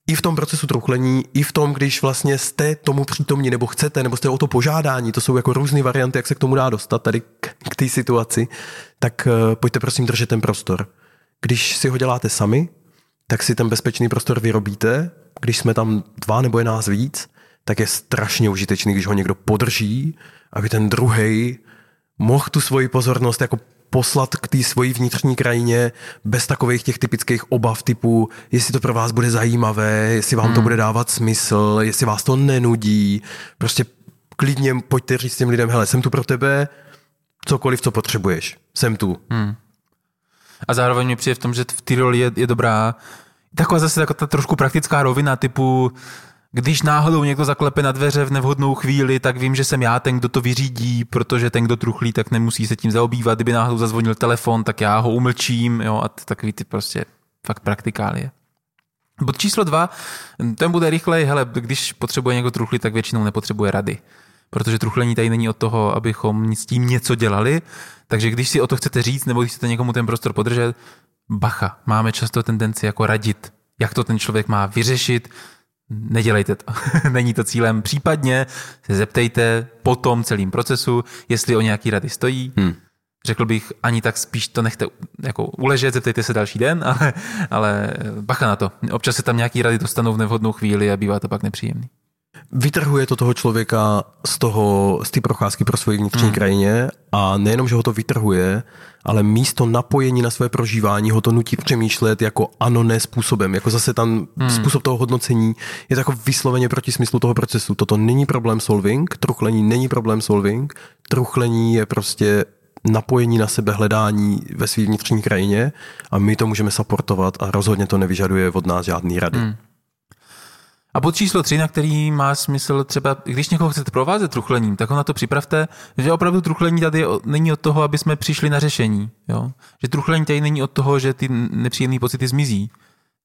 i v tom procesu truchlení, i v tom, když vlastně jste tomu přítomní, nebo chcete, nebo jste o to požádání, to jsou jako různé varianty, jak se k tomu dá dostat tady k, k té situaci, tak uh, pojďte prosím držet ten prostor. Když si ho děláte sami, tak si ten bezpečný prostor vyrobíte. Když jsme tam dva nebo je nás víc, tak je strašně užitečný, když ho někdo podrží, aby ten druhý mohl tu svoji pozornost jako poslat k té svojí vnitřní krajině bez takových těch typických obav typu, jestli to pro vás bude zajímavé, jestli vám hmm. to bude dávat smysl, jestli vás to nenudí. Prostě klidně pojďte říct těm lidem, hele, jsem tu pro tebe, cokoliv, co potřebuješ. Jsem tu. Hmm. A zároveň mi přijde v tom, že v té roli je, je dobrá taková zase taková ta trošku praktická rovina typu když náhodou někdo zaklepe na dveře v nevhodnou chvíli, tak vím, že jsem já ten, kdo to vyřídí, protože ten, kdo truchlí, tak nemusí se tím zaobývat. Kdyby náhodou zazvonil telefon, tak já ho umlčím, jo, a takový ty prostě fakt praktikálie. Bod číslo dva, ten bude rychlej, hele, když potřebuje někdo truchlit, tak většinou nepotřebuje rady. Protože truchlení tady není od toho, abychom s tím něco dělali, takže když si o to chcete říct, nebo když chcete někomu ten prostor podržet, bacha, máme často tendenci jako radit, jak to ten člověk má vyřešit, nedělejte to. Není to cílem. Případně se zeptejte po tom celém procesu, jestli o nějaký rady stojí. Hmm. Řekl bych, ani tak spíš to nechte jako uležet, zeptejte se další den, ale, ale bacha na to. Občas se tam nějaký rady dostanou v nevhodnou chvíli a bývá to pak nepříjemný. Vytrhuje to toho člověka z toho, z té procházky pro svoji vnitřní hmm. krajině a nejenom, že ho to vytrhuje, ale místo napojení na své prožívání ho to nutí přemýšlet jako ano, ne způsobem. Jako zase tam hmm. způsob toho hodnocení je jako vysloveně proti smyslu toho procesu. Toto není problém solving, truchlení není problém solving, truchlení je prostě napojení na sebe, hledání ve své vnitřní krajině a my to můžeme supportovat a rozhodně to nevyžaduje od nás žádný rady. Hmm. A bod číslo tři, na který má smysl třeba, když někoho chcete provázet truchlením, tak ho na to připravte, že opravdu truchlení tady není od toho, aby jsme přišli na řešení. Jo? Že truchlení tady není od toho, že ty nepříjemné pocity zmizí.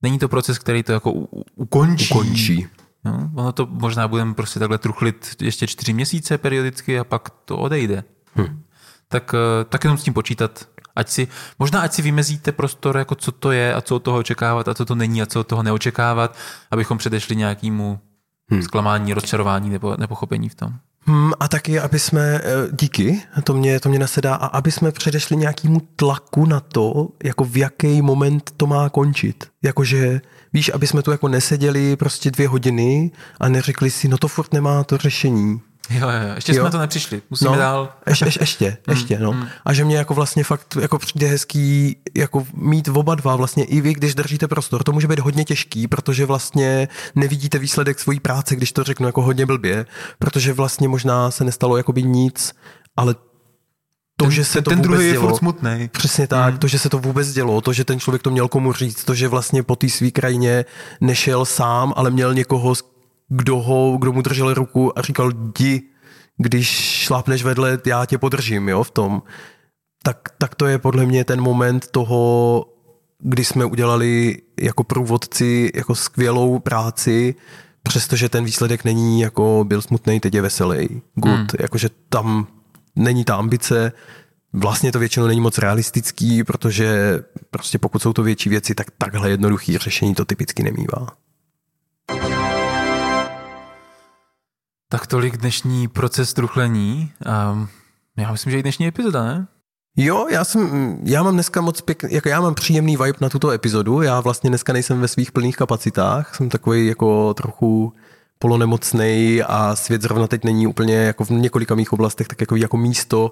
Není to proces, který to jako ukončí. ukončí. Jo? Ono to možná budeme prostě takhle truchlit ještě čtyři měsíce periodicky a pak to odejde. Hm. Tak, eh, tak jenom s tím počítat Ať si, možná ať si vymezíte prostor, jako co to je a co od toho očekávat a co to není a co od toho neočekávat, abychom předešli nějakému hmm. zklamání, rozčarování nebo nepochopení v tom. Hmm, a taky, aby jsme, eh, díky, to mě, to mě nasedá, a aby jsme předešli nějakému tlaku na to, jako v jaký moment to má končit. Jakože, víš, aby jsme tu jako neseděli prostě dvě hodiny a neřekli si, no to furt nemá to řešení. Jo, jo, ještě jo. jsme to nepřišli, musíme no, dál. Ještě, ještě, ještě, mm, ještě no. Mm. A že mě jako vlastně fakt jako přijde hezký jako mít oba dva vlastně i vy, když držíte prostor. To může být hodně těžký, protože vlastně nevidíte výsledek svojí práce, když to řeknu jako hodně blbě, protože vlastně možná se nestalo jakoby nic, ale to, ten, že se ten, to ten druhý dělo, je furt smutný. Přesně tak, mm. to, že se to vůbec dělo, to, že ten člověk to měl komu říct, to, že vlastně po té své krajině nešel sám, ale měl někoho, kdo, ho, kdo mu držel ruku a říkal, jdi, když šlápneš vedle, já tě podržím, jo, v tom. Tak, tak to je podle mě ten moment toho, kdy jsme udělali jako průvodci jako skvělou práci, přestože ten výsledek není jako byl smutný, teď je veselý, good, hmm. jakože tam není ta ambice, vlastně to většinou není moc realistický, protože prostě pokud jsou to větší věci, tak takhle jednoduchý řešení to typicky nemývá. Tak tolik dnešní proces truchlení. Um, já myslím, že i dnešní epizoda, ne? Jo, já jsem, já mám dneska moc pěkný, jako já mám příjemný vibe na tuto epizodu, já vlastně dneska nejsem ve svých plných kapacitách, jsem takový jako trochu polonemocný a svět zrovna teď není úplně jako v několika mých oblastech tak jako, jako místo,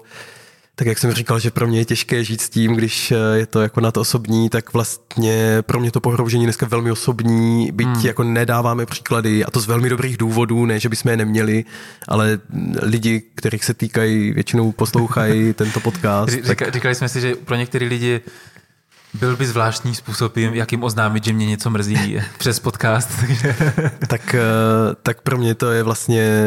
tak jak jsem říkal, že pro mě je těžké žít s tím, když eh, je to jako nad osobní, tak vlastně pro mě to pohroužení dneska velmi osobní, byť hmm. jako nedáváme příklady a to z velmi dobrých důvodů, ne, že bychom je neměli, ale lidi, kterých se týkají, většinou poslouchají tento podcast. Říkali, tak... říkali jsme si, že pro některé lidi byl by zvláštní způsob, jakým oznámit, že mě něco mrzí přes podcast. tak, eh, tak pro mě to je vlastně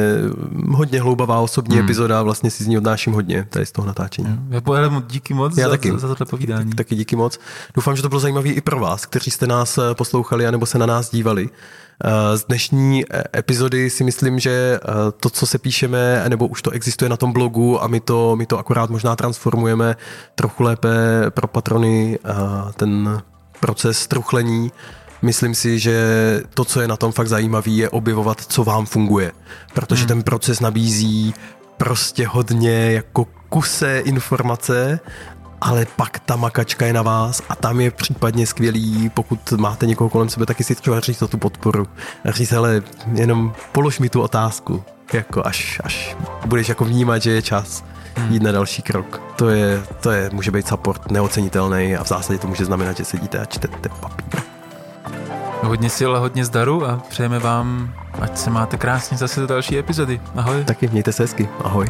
hodně hloubavá osobní hmm. epizoda, vlastně si z ní odnáším hodně, tady z toho natáčení. Já díky moc Já za, taky. za, tohle povídání. Tak, taky díky moc. Doufám, že to bylo zajímavé i pro vás, kteří jste nás eh, poslouchali anebo se na nás dívali. Eh, z dnešní eh, epizody si myslím, že eh, to, co se píšeme, nebo už to existuje na tom blogu a my to, my to akorát možná transformujeme trochu lépe pro patrony, ten proces truchlení. Myslím si, že to, co je na tom fakt zajímavé, je objevovat, co vám funguje. Protože hmm. ten proces nabízí prostě hodně jako kuse informace ale pak ta makačka je na vás a tam je případně skvělý, pokud máte někoho kolem sebe, taky si třeba říct o tu podporu. A říct, ale jenom polož mi tu otázku, jako až, až budeš jako vnímat, že je čas hmm. jít na další krok. To je, to je, může být support neocenitelný a v zásadě to může znamenat, že sedíte a čtete papír. Hodně sil a hodně zdaru a přejeme vám, ať se máte krásně zase do další epizody. Ahoj. Taky mějte se hezky. Ahoj.